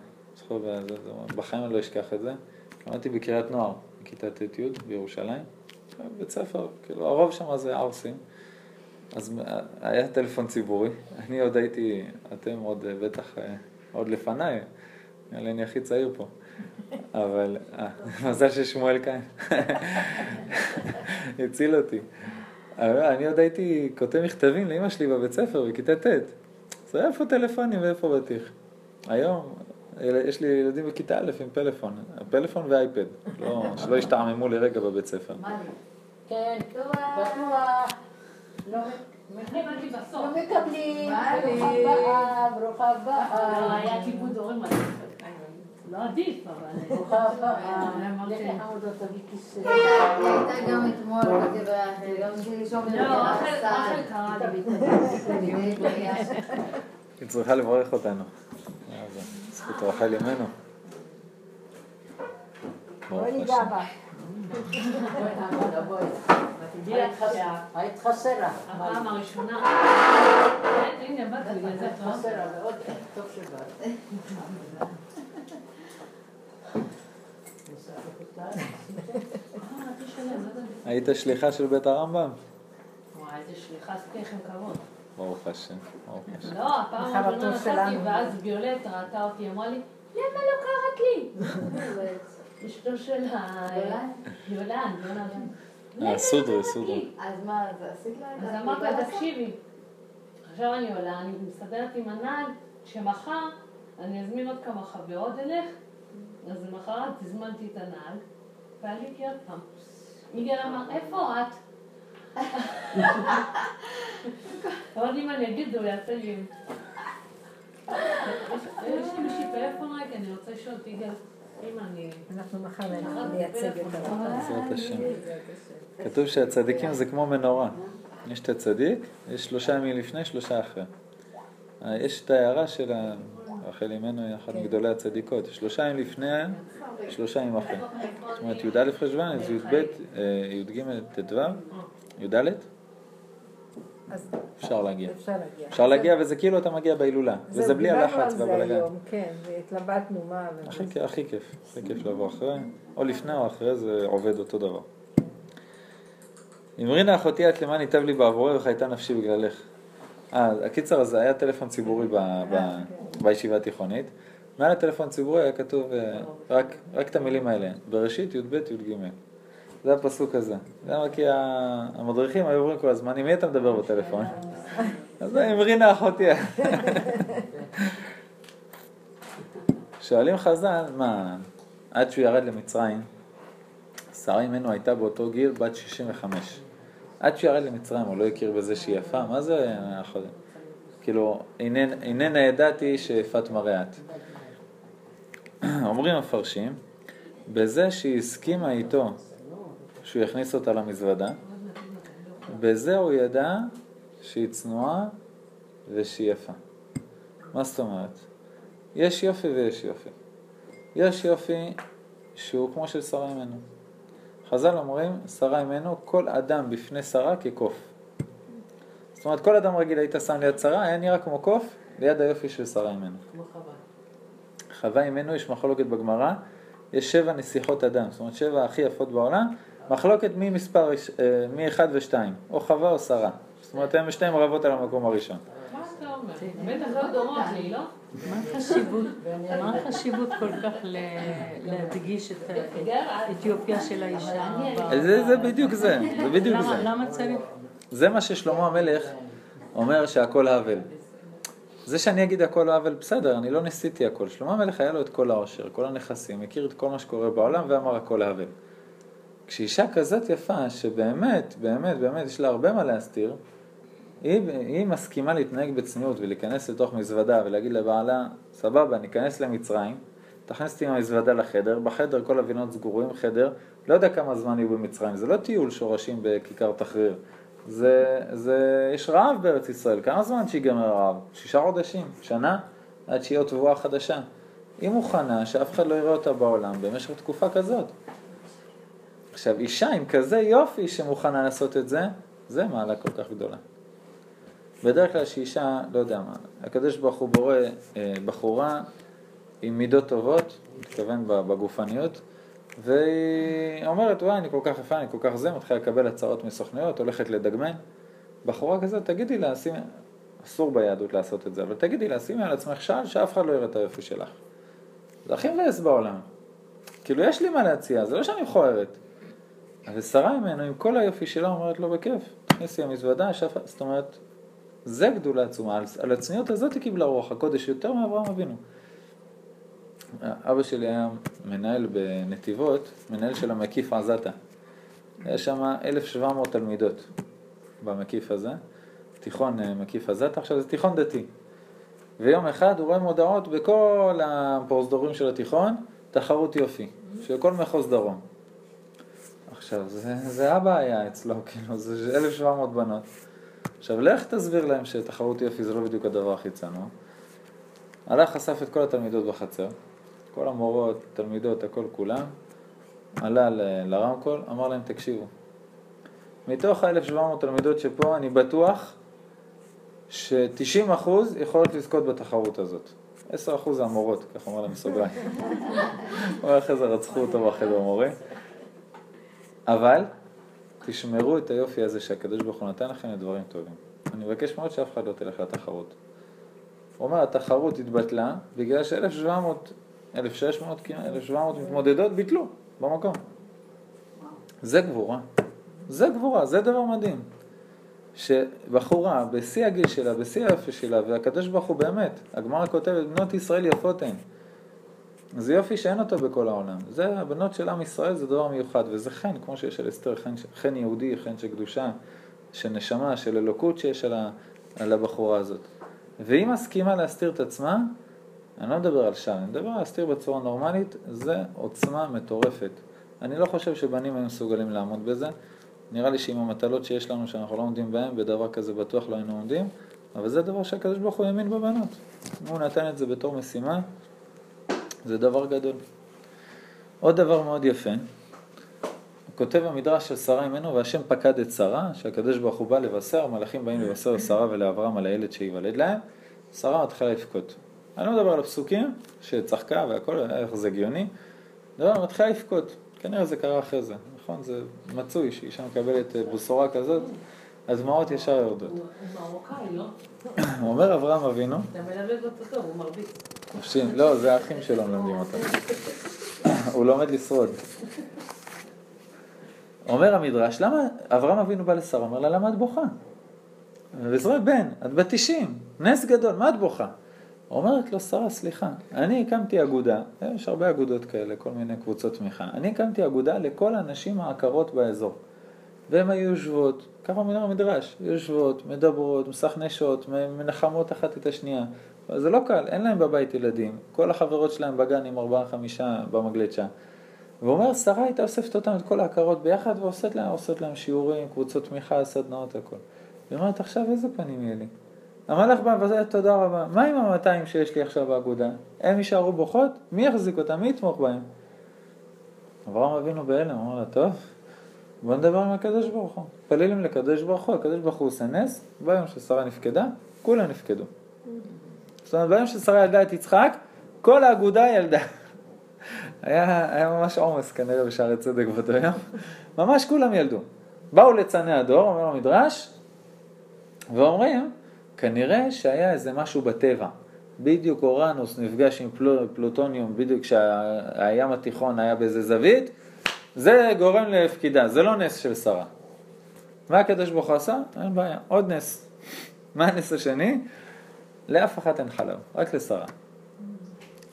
בחיים אני לא אשכח את זה. למדתי בקריית נוער, בכיתה ט"י בירושלים, בית ספר, כאילו הרוב שם זה ערסים, אז היה טלפון ציבורי, אני עוד הייתי, אתם עוד בטח, עוד לפניי, נראה לי אני הכי צעיר פה, אבל אה, מזל ששמואל כאן, הציל אותי. אני עוד הייתי כותב מכתבים לאמא שלי בבית ספר, בכיתה ט', אז איפה טלפונים ואיפה בטיח. היום, יש לי ילדים בכיתה א' עם פלאפון, פלאפון ואייפד, לא, שלא ישתעממו לרגע בבית ספר. כן, בטוח. לא מקבלים, ברוכה הבאה. היה כיבוד הורים לא עדיף, אבל... הייתה גם אתמול, לא. היא צריכה לברך אותנו. זכות רחל ימינו. בואי ניגע בה. היית חסרה. הפעם הראשונה. הנה, באת בגלל זה. חסרה מאוד, טוב שבאת. היית שליחה של בית הרמב"ם? וואי, איזה שליחה, עשיתי לכם כבוד. ברוך השם, ברוך השם. לא, הפעם הראשונה נסעתי, ואז ויולט ראתה אותי, אמרה לי, למה לא קראת לי? אשתו של ה... יולן, יולן. אה, סודרי, סודרי. אז מה, אז עשית לה את אז אמרתי לה, תקשיבי, עכשיו אני עולה, אני מסתדרת עם הנעל, שמחר אני אזמין עוד כמה חברות אלך, אז למחרת הזמנתי את הנעל, ועליתי עוד פעם. מיגל אמר, איפה את? אבל אם אני אגיד, הוא יעשה לי... יש לי מישהי פלאפון רגע, אני רוצה לשאול את יגאל, אם אני... אנחנו מחר נייצג את הרב. בעזרת השם. כתוב שהצדיקים זה כמו מנורה. יש את הצדיק, יש שלושה ימים לפני, שלושה אחרי. אה, יש את ההערה של רחל אימנו, היא אחת מגדולי הצדיקות. שלושה ימים לפני, שלושה ימים אחרי. זאת אומרת, י"א חשוון, אז י"ב, אה, י"ג, ט"ו, י"ד, אז אפשר להגיע. אפשר להגיע. אפשר להגיע, וזה כאילו אתה מגיע בהילולה. וזה בלי הלחץ והבלגן. כן, והתלבטנו מה... הכי כיף, הכי כיף, לבוא אחרי, או לפני או אחרי, זה עובד אותו דבר. אמרינה אחותי את למען ייטב לי בעבורי וחייתה נפשי בגללך. אה, הקיצר הזה היה טלפון ציבורי ב, ב, בישיבה התיכונית. מעל הטלפון הציבורי היה כתוב אה, רק את המילים האלה, בראשית י"ב י"ג. זה הפסוק הזה. למה? כי המדריכים היו אומרים כל הזמן, עם מי אתה מדבר בטלפון? אז עם רינה אחותי. שואלים חז"ל, מה, עד שהוא ירד למצרים, שרה אימנו הייתה באותו גיל בת 65. עד שהוא ירד למצרים, הוא לא הכיר בזה שהיא יפה, מה זה, יכול- כאילו, איננה ידעתי שיפת מראה את. אומרים המפרשים, בזה שהיא הסכימה איתו שהוא יכניס אותה למזוודה, בזה הוא ידע שהיא צנועה ושהיא יפה. מה זאת אומרת? יש יופי ויש יופי. יש יופי שהוא כמו של שרה אימנו. חז"ל אומרים, שרה אימנו, כל אדם בפני שרה כקוף. זאת אומרת, כל אדם רגיל היית שם ליד שרה, היה נראה כמו קוף, ליד היופי של שרה אימנו. כמו חווה. חווה אימנו יש מחלוקת בגמרא, יש שבע נסיכות אדם, זאת אומרת שבע הכי יפות בעולם, מחלוקת מי מספר, אה, מי אחד ושתיים, או חווה או שרה. זאת אומרת, הם שתיהם רבות על המקום הראשון. מה אתה אומר? בטח לא דומות לי, לא? מה החשיבות, מה החשיבות כל כך להדגיש את האתיופיה של האישה? זה, זה בדיוק זה, זה בדיוק זה. למה צריך? זה מה ששלמה המלך אומר שהכל האבל. זה שאני אגיד הכל האבל, בסדר, אני לא ניסיתי הכל. שלמה המלך היה לו את כל העושר, כל הנכסים, הכיר את כל מה שקורה בעולם ואמר הכל האבל. כשאישה כזאת יפה, שבאמת, באמת, באמת, יש לה הרבה מה להסתיר, היא, היא מסכימה להתנהג בצניעות ולהיכנס לתוך מזוודה ולהגיד לבעלה, סבבה, ניכנס למצרים, תכניס אותי עם המזוודה לחדר, בחדר כל הבינות סגורים, חדר, לא יודע כמה זמן יהיו במצרים, זה לא טיול שורשים בכיכר תחריר, זה, זה, יש רעב בארץ ישראל, כמה זמן שיגמר הרעב? שישה חודשים, שנה, עד שיהיה תבואה חדשה. היא מוכנה שאף אחד לא יראה אותה בעולם במשך תקופה כזאת. עכשיו, אישה עם כזה יופי שמוכנה לעשות את זה, זה מעלה כל כך גדולה. בדרך כלל שאישה, לא יודע מה, הקדוש ברוך הוא בורא אה, בחורה עם מידות טובות, מתכוון בגופניות, והיא אומרת, וואי, אני כל כך יפה, אני כל כך זה, מתחילה לקבל הצהרות מסוכניות, הולכת לדגמן. בחורה כזאת, תגידי לה, שימי, אסור ביהדות לעשות את זה, אבל תגידי לה, שימי על עצמך שעל שאף אחד לא יראה את היופי שלך. זה הכי מבאס בעולם. כאילו, יש לי מה להציע, זה לא שאני מכוערת. אבל שרה ממנו, עם כל היופי שלה, אומרת לו, בכיף, תכניסי למזוודה, שאף... זאת אומרת, זה גדולה עצומה, על, על הצניעות הזאת היא קיבלה רוח הקודש יותר מאברהם אבינו. אבא שלי היה מנהל בנתיבות, מנהל של המקיף עזתה. היה שם 1,700 תלמידות במקיף הזה, תיכון אה, מקיף עזתה, עכשיו זה תיכון דתי. ויום אחד הוא רואה מודעות בכל הפרוזדורים של התיכון, תחרות יופי, של כל מחוז דרום. עכשיו, זה, זה הבעיה אצלו, כאילו, זה 1,700 בנות. עכשיו, לך תסביר להם שתחרות יופי זה לא בדיוק הדבר הכי צנוע. הלך, חשף את כל התלמידות בחצר, כל המורות, תלמידות, הכל כולם, עלה ל- לרמקול, אמר להם, תקשיבו, מתוך ה-1700 תלמידות שפה, אני בטוח ש-90% יכולות לזכות בתחרות הזאת. 10% זה המורות, כך אמר להם בסוגריים. הוא אחרי זה רצחו אותו בחדר מורה. אבל תשמרו את היופי הזה שהקדוש ברוך הוא נתן לכם לדברים טובים. אני מבקש מאוד שאף אחד לא תלך לתחרות. הוא אומר, התחרות התבטלה בגלל ש-1700, 1600, כמעט, 1700 מתמודדות ביטלו במקום. זה גבורה. זה גבורה, זה דבר מדהים. שבחורה בשיא הגיל שלה, בשיא היופי שלה, והקדוש ברוך הוא באמת, הגמרא כותבת, בנות ישראל יפות הן. זה יופי שאין אותו בכל העולם. זה, הבנות של עם ישראל זה דבר מיוחד, וזה חן, כמו שיש על אסתר, חן, חן יהודי, חן של קדושה, של נשמה, של אלוקות שיש על, ה, על הבחורה הזאת. והיא מסכימה להסתיר את עצמה, אני לא מדבר על שם, אני מדבר על להסתיר בצורה נורמלית, זה עוצמה מטורפת. אני לא חושב שבנים היו מסוגלים לעמוד בזה. נראה לי שעם המטלות שיש לנו שאנחנו לא עומדים בהן, בדבר כזה בטוח לא היינו עומדים, אבל זה דבר שהקדוש ברוך הוא האמין בבנות. הוא נתן את זה בתור משימה, זה דבר גדול. עוד דבר מאוד יפה, כותב המדרש של שרה אימנו, והשם פקד את שרה, שהקדוש ברוך הוא בא לבשר, המלאכים באים לבשר לשרה ולאברהם על הילד שייוולד להם, שרה מתחילה לבכות. אני לא מדבר על הפסוקים, שצחקה והכל, איך זה הגיוני, דבר, מתחילה לבכות. כנראה זה קרה אחרי זה, נכון? זה מצוי שאישה מקבלת בשורה כזאת, הדמעות ישר יורדות. הוא הוא מרוקאי, לא? אומר אברהם אבינו, אתה מלמד אותו טוב, הוא מרביץ. חופשי, לא, זה האחים שלו מלמדים אותם. הוא לומד לשרוד. אומר המדרש, למה אברהם אבינו בא לשרה? אומר לה, למה את בוכה? וזרוע בן, את בת 90, נס גדול, מה את בוכה? אומרת לו, שרה, סליחה, אני הקמתי אגודה, יש הרבה אגודות כאלה, כל מיני קבוצות תמיכה, אני הקמתי אגודה לכל הנשים העקרות באזור. והן היו יושבות, ככה אומר המדרש, יושבות, מדברות, מסכנשות, מנחמות אחת את השנייה. אבל זה לא קל, אין להם בבית ילדים, כל החברות שלהם בגן עם ארבעה חמישה במגלצ'ה. ואומר, שרה הייתה אוספת אותם, את כל ההכרות ביחד, ועושה להם, להם שיעורים, קבוצות תמיכה, סדנאות, הכל. היא אומרת, עכשיו איזה פנים יהיה לי? המלאך בא וזה, תודה רבה. מה עם המאתיים שיש לי עכשיו באגודה? הם יישארו בוכות? מי יחזיק אותם? מי יתמוך בהם? אברהם אבינו בהלם, אמר לה, טוב, בוא נדבר עם הקדוש ברוך הוא. מתפללים לקדוש ברוך הוא, הקדוש ברוך הוא עושה נס, ביום ששרה נפקדה, כולם נפקדו. זאת אומרת, ביום ששרה ילדה את יצחק, כל האגודה ילדה. היה, היה ממש עומס כנראה בשערי צדק באותו יום. ממש כולם ילדו. באו ליצני הדור, אומר המדרש, ואומרים, כנראה שהיה איזה משהו בטבע. בדיוק אורנוס נפגש עם פלו, פלוטוניום, בדיוק כשהים התיכון היה באיזה זווית, זה גורם לפקידה, זה לא נס של שרה. מה הקדוש ברוך הוא עשה? אין בעיה, עוד נס. מה הנס השני? לאף אחת אין חלב, רק לשרה.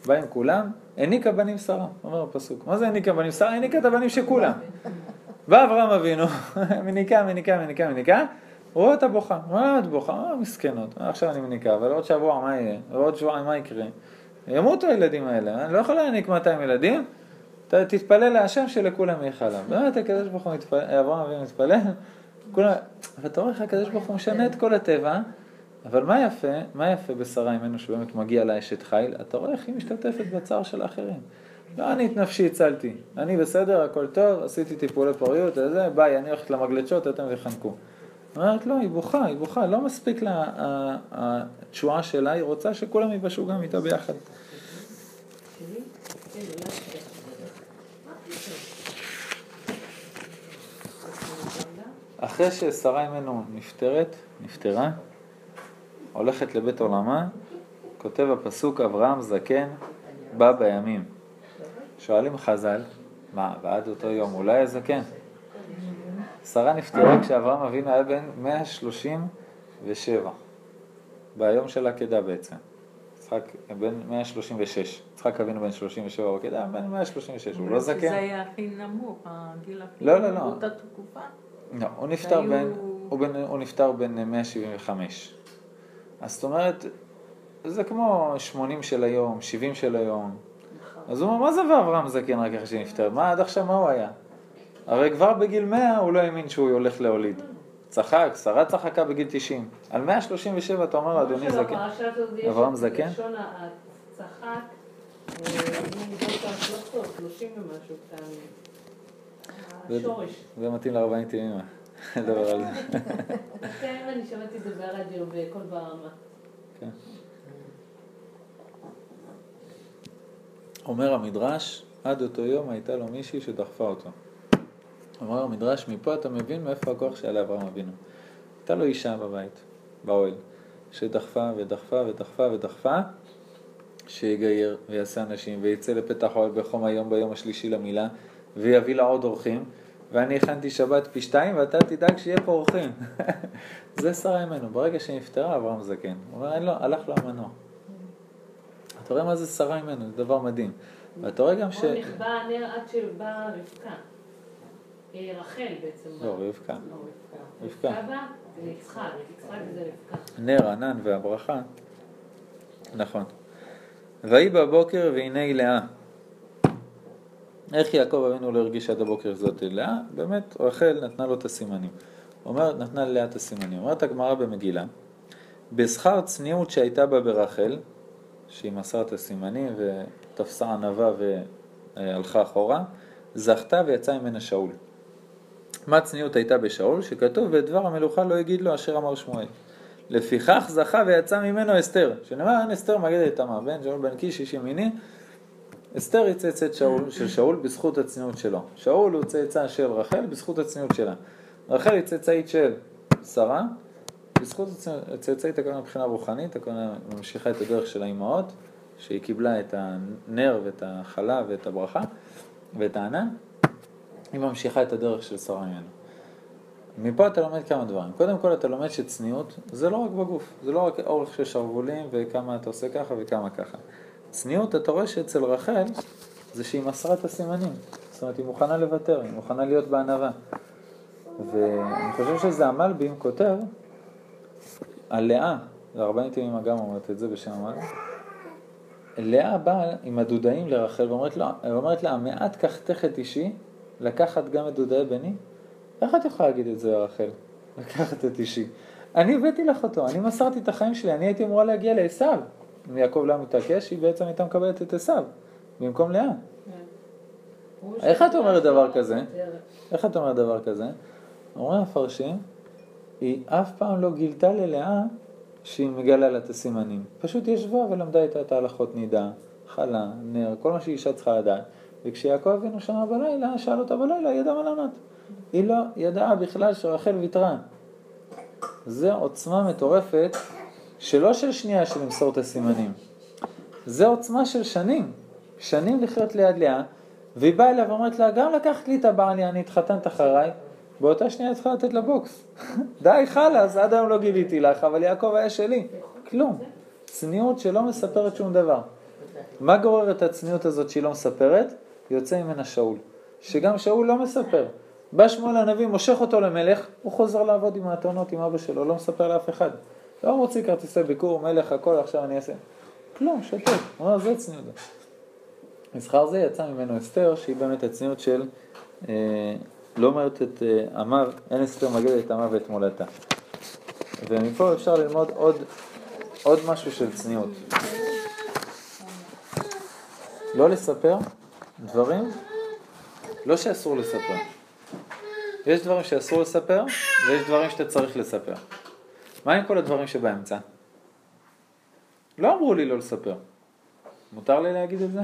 באים כולם, העניקה בנים שרה, אומר הפסוק. מה זה העניקה בנים שרה? העניקה את הבנים של כולם. בא אברהם אבינו, מניקה, מניקה, מניקה, מניקה, רואה אותה בוכה. מה את בוכה? מה מסכנות? עכשיו אני מניקה, אבל עוד שבוע מה יהיה? ועוד שבועיים מה יקרה? ימותו הילדים האלה, אני לא יכול להעניק 200 ילדים, תתפלל להשם שלכולם יהיה חלב. באמת הקדוש ברוך הוא מתפלל, אברהם אבינו מתפלל, כולם, ואתה רואה איך הקדוש ברוך הוא משנה את כל הטבע, אבל מה יפה, מה יפה בשרה אימנו שבאמת מגיע לה אשת חיל, אתה רואה איך היא משתתפת בצער של האחרים. לא אני את נפשי הצלתי, אני בסדר, הכל טוב, עשיתי טיפולי פוריות, וזה, ביי, אני הולכת למגלצ'ות, אתם תחנקו. אומרת לא, היא בוכה, היא בוכה, לא מספיק לה התשועה שלה, היא רוצה שכולם יבשו גם איתה ביחד. אחרי ששרה אימנו נפטרת, נפטרה, הולכת לבית עולמה, כותב הפסוק אברהם זקן בא בימים. שואלים חז"ל, מה, ועד אותו יום אולי הזקן? שרה נפטרה כשאברהם אבינו היה בן 137, ביום של העקדה בעצם. יצחק בן 136, יצחק אבינו בן 37 בעקדה, בן 136, הוא לא זקן. זה היה הכי נמוך, הגיל הכי לא, לא, לא. לא, הוא נפטר בין 175. אז זאת אומרת, זה כמו 80 של היום, 70 של היום. אז הוא אומר, מה זה ואברהם זקן רק אחרי שנפטר? מה עד עכשיו מה הוא היה? הרי כבר בגיל 100 הוא לא האמין שהוא הולך להוליד. צחק, שרה צחקה בגיל 90. על 137 אתה אומר, אדוני זקן. אברהם זקן? אה. זה מתאים לרבנית ימימה. לדבר על זה. כן, אני שמעתי את זה ברדיו בקול ברמה. כן. אומר המדרש, עד אותו יום הייתה לו מישהי שדחפה אותו. אומר המדרש, מפה אתה מבין מאיפה הכוח שהיה לאברהם אבינו. הייתה לו אישה בבית, באוהל, שדחפה ודחפה ודחפה ודחפה, שיגייר ויעשה אנשים ויצא לפתח האוהל בחום היום ביום השלישי למילה, ויביא לה עוד אורחים, ואני הכנתי שבת פי שתיים ואתה תדאג שיהיה פה אורחים. זה שרה ממנו, ברגע שנפטרה אברהם זקן. הוא אומר, אין לו, הלך לו המנוע. אתה רואה מה זה שרה ממנו, זה דבר מדהים. ואתה רואה גם ש... או נכבה הנר עד שבאה רבקה. אה, רחל בעצם. לא. רבקה. לא, רבקה. רבקה. באה ליצחק, יצחק זה רבקה. נר ענן והברכה. נכון. ויהי בבוקר והנה היא לאה. איך יעקב אבינו לא הרגיש עד הבוקר זאת לאה? באמת, רחל נתנה לו את הסימנים. אומרת, נתנה ללאה את הסימנים. אומרת הגמרא במגילה, בשכר צניעות שהייתה בה ברחל, שהיא מסרה את הסימנים ותפסה ענווה והלכה אחורה, זכתה ויצאה ממנה שאול. מה צניעות הייתה בשאול? שכתוב, ודבר המלוכה לא יגיד לו אשר אמר שמואל. לפיכך זכה ויצא ממנו אסתר, שנאמר אין אסתר מגד תמר, בן שאול בן קיש איש ימיני, אסתר היא צאצאת שאול, של שאול בזכות הצניעות שלו. שאול הוא צאצא של רחל בזכות הצניעות שלה. רחל היא צאצאית של שרה, בזכות צאצאית הכהונה מבחינה רוחנית, הכהונה ממשיכה את הדרך של האימהות, שהיא קיבלה את הנר ואת החלה ואת הברכה ואת הענן, היא ממשיכה את הדרך של שרה ממנו. מפה אתה לומד כמה דברים. קודם כל אתה לומד שצניעות זה לא רק בגוף, זה לא רק אורך של שרוולים וכמה אתה עושה ככה וכמה ככה. צניעות, אתה רואה שאצל רחל זה שהיא מסרה את הסימנים. זאת אומרת, היא מוכנה לוותר, היא מוכנה להיות בענווה. ואני חושב שזה המלבים כותב על לאה, זה ארבעים תימים אגם אומרת את זה בשם המלבים. לאה באה עם הדודאים לרחל ואומרת לה, ואומרת לה, מעט קחתך את אישי, לקחת גם את דודאי בני? איך את יכולה להגיד את זה לרחל? לקחת את אישי. אני הבאתי לך אותו, אני מסרתי את החיים שלי, אני הייתי אמורה להגיע לעשו. יעקב לא מתעקש, היא בעצם הייתה מקבלת את עשו, במקום לאה. איך את אומרת דבר כזה? איך את אומרת דבר כזה? אומרים המפרשים, היא אף פעם לא גילתה ללאה שהיא מגלה לה את הסימנים. פשוט ישבה ולמדה איתה את ההלכות נידה, חלה, נר, כל מה שאישה צריכה לדעת. וכשיעקב אבינו שמע בלילה, שאל אותה בלילה, היא ידעה מה לענות. היא לא ידעה בכלל שרחל ויתרה. זו עוצמה מטורפת, שלא של שנייה של למסור את הסימנים. זו עוצמה של שנים. שנים לחיות ליד לאה, והיא באה אליה ואומרת לה, גם לקחת לי את הבעלי, אני התחתנת אחריי, באותה שנייה צריכה לתת לה בוקס. די חלאס, עד היום לא גיליתי לך, אבל יעקב היה שלי. כלום. צניעות שלא מספרת שום דבר. מה גורר את הצניעות הזאת שהיא לא מספרת? יוצא ממנה שאול. שגם שאול לא מספר. בא שמואל הנביא, מושך אותו למלך, הוא חוזר לעבוד עם האתונות, עם אבא שלו, לא מספר לאף אחד. לא מוציא כרטיסי ביקור, מלך, הכל, עכשיו אני אעשה. כלום, שותק. הוא אומר, זה צניעות. מסחר זה יצא ממנו אסתר, שהיא באמת הצניעות של אה, לא אומרת את אה, עמיו, אין אסתר מגד את עמיו ואת מולדתה. ומפה אפשר ללמוד עוד, עוד משהו של צניעות. לא לספר דברים, לא שאסור לספר. יש דברים שאסור לספר, ויש דברים שאתה צריך לספר. מה עם כל הדברים שבאמצע? לא אמרו לי לא לספר. מותר לי להגיד את זה?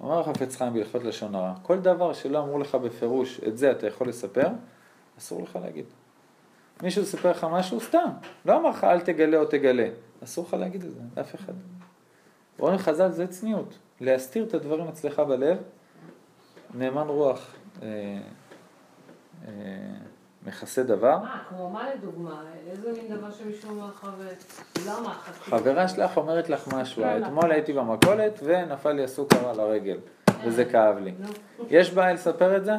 אומר החפץ חיים בהלכות לשון הרע, כל דבר שלא אמרו לך בפירוש, את זה אתה יכול לספר, אסור לך להגיד. מישהו סיפר לך משהו, סתם. לא אמר לך אל תגלה או תגלה. אסור לך להגיד את זה, לאף אחד. רואים חז"ל זה צניעות. להסתיר את הדברים אצלך בלב, נאמן רוח אה, אה, מכסה דבר. מה, כמו מה לדוגמה? איזה מין דבר שמישהו אומר לך? חברה שלך אומרת לך משהו, אתמול הייתי במכולת ונפל לי הסוכר על הרגל, וזה כאב לי. יש בעיה לספר את זה?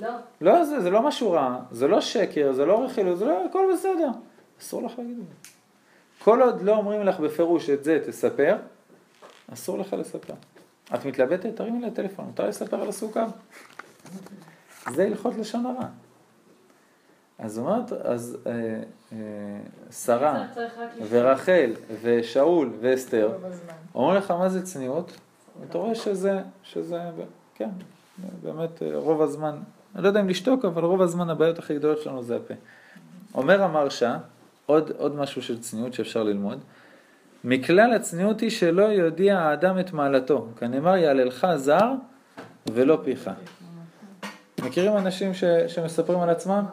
לא. לא, זה, זה לא משהו רע, זה לא שקר, זה לא רכילות, זה לא, הכל בסדר. אסור לך להגיד את זה. כל עוד לא אומרים לך בפירוש את זה, תספר, אסור לך לספר. את מתלבטת? תרימי לה טלפון, מותר לספר על הסוכר? זה הלכות לשון הרע. אז אומרת, אז אה, אה, שרה ורחל ושאול ואסתר, אומרים לך מה זה צניעות, אתה רואה שזה, שזה, כן, באמת אה, רוב הזמן, אני לא יודע אם לשתוק, אבל רוב הזמן הבעיות הכי גדולות שלנו זה הפה. אומר המרשה, עוד, עוד משהו של צניעות שאפשר ללמוד, מכלל הצניעות היא שלא יודיע האדם את מעלתו, כנאמר יעללך זר ולא פיך. מכירים אנשים ש, שמספרים על עצמם?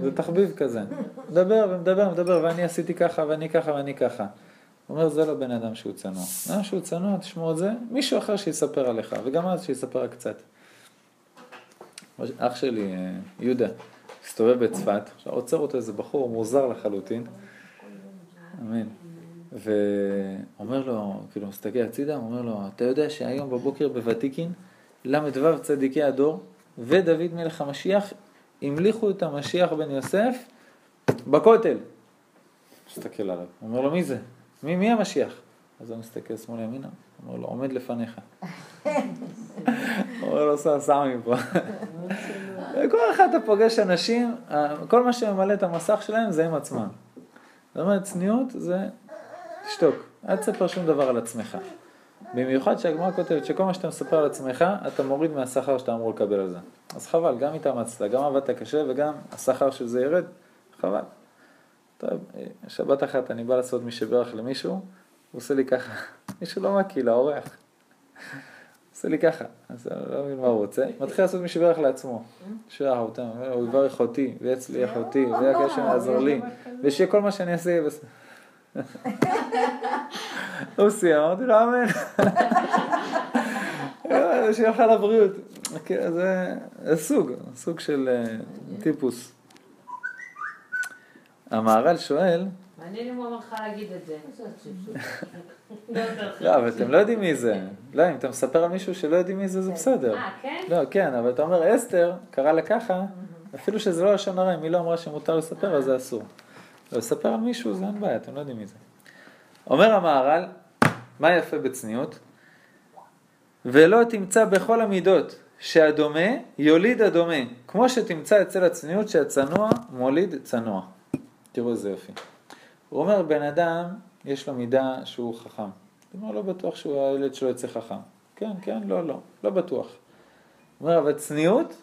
זה תחביב כזה. מדבר ומדבר ומדבר ואני עשיתי ככה ואני ככה ואני ככה. הוא אומר זה לא בן אדם שהוא צנוע. בן אדם שהוא צנוע תשמעו את זה, מישהו אחר שיספר עליך וגם אז שיספר רק קצת. אח שלי, אה, יהודה, הסתובב בצפת, עוצר אותו איזה בחור מוזר לחלוטין, אמן. ואומר לו, כאילו מסתכל הצידה, אומר לו, אתה יודע שהיום בבוקר בוותיקין, ל"ו צדיקי הדור ודוד מלך המשיח המליכו את המשיח בן יוסף בכותל. מסתכל עליו, אומר לו, מי זה? מי, מי המשיח? אז הוא מסתכל שמאלה ימינה, אומר לו, עומד לפניך. אומר לו, סע, סע מפה. כל אחד אתה פוגש אנשים, כל מה שממלא את המסך שלהם זה הם עצמם. זאת אומרת, צניעות זה תשתוק, אל תספר שום דבר על עצמך. במיוחד שהגמרא כותבת שכל מה שאתה מספר על עצמך, אתה מוריד מהשכר שאתה אמור לקבל על זה. אז חבל, גם התאמצת, גם עבדת קשה וגם השכר של זה ירד, חבל. טוב, שבת אחת אני בא לעשות מי שברך למישהו, הוא עושה לי ככה, מישהו לא מקיא, לאורח. עושה לי ככה, אז אני לא מבין מה הוא רוצה, מתחיל לעשות מי שברך לעצמו. אותם, הוא יברך אותי, ויצליח אותי, והקשר יעזור לי, ושיהיה כל מה שאני אעשה יהיה בסדר. הוא סיים, אמרתי לו אמן. שיהיה לך לבריאות. כן, זה זה סוג, סוג של אה, טיפוס. המהר"ל שואל, מעניין אם הוא אמר לך להגיד את זה. לא, אבל אתם לא יודעים מי זה. לא, אם אתה מספר על מישהו שלא יודעים מי זה, זה בסדר. אה, כן? לא, כן, אבל אתה אומר, אסתר קרא לה ככה, אפילו שזה לא לשון הרע, אם היא לא אמרה שמותר לספר, אז זה אסור. לספר על מישהו זה אין בעיה, אתם לא יודעים מי זה. אומר המהר"ל, מה יפה בצניעות? ולא תמצא בכל המידות שהדומה יוליד הדומה, כמו שתמצא אצל הצניעות שהצנוע מוליד צנוע. תראו איזה יופי. הוא אומר, בן אדם, יש לו מידה שהוא חכם. הוא אומר, לא בטוח שהילד שלו יצא חכם. כן, כן, לא, לא, לא בטוח. הוא אומר, אבל צניעות,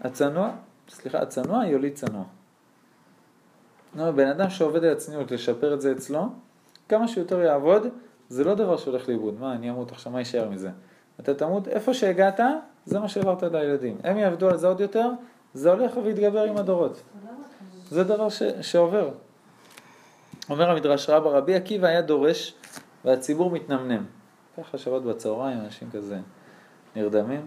הצנוע, סליחה, הצנוע יוליד צנוע. זאת אומרת, בן אדם שעובד על הצניעות, לשפר את זה אצלו, כמה שיותר יעבוד, זה לא דבר שהולך לאיבוד. מה, אני אמות עכשיו, מה יישאר מזה? אתה תמות, איפה שהגעת, זה מה שהעברת לילדים. הם יעבדו על זה עוד יותר, זה הולך ויתגבר עם הדורות. זה דבר ש, שעובר. אומר המדרש רבה, רבי עקיבא היה דורש והציבור מתנמנם. ככה שבת בצהריים, אנשים כזה נרדמים.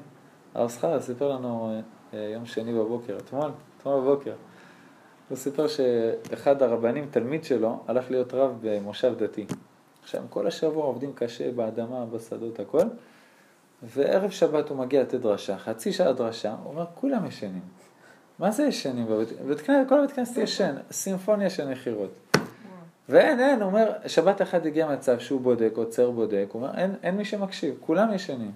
הרב זכריה סיפר לנו אה, יום שני בבוקר, אתמול, אתמול בבוקר. הוא סיפר שאחד הרבנים, תלמיד שלו, הלך להיות רב במושב דתי. עכשיו, כל השבוע עובדים קשה באדמה, בשדות, הכל, וערב שבת הוא מגיע לתת דרשה, חצי שעה דרשה, הוא אומר, כולם ישנים. מה זה ישנים בבית בית כנסת? כל הבית כנסת ישן, סימפוניה של נחירות. ואין, אין, הוא אומר, שבת אחת הגיע מצב שהוא בודק, עוצר בודק, הוא אומר, אין, אין מי שמקשיב, כולם ישנים.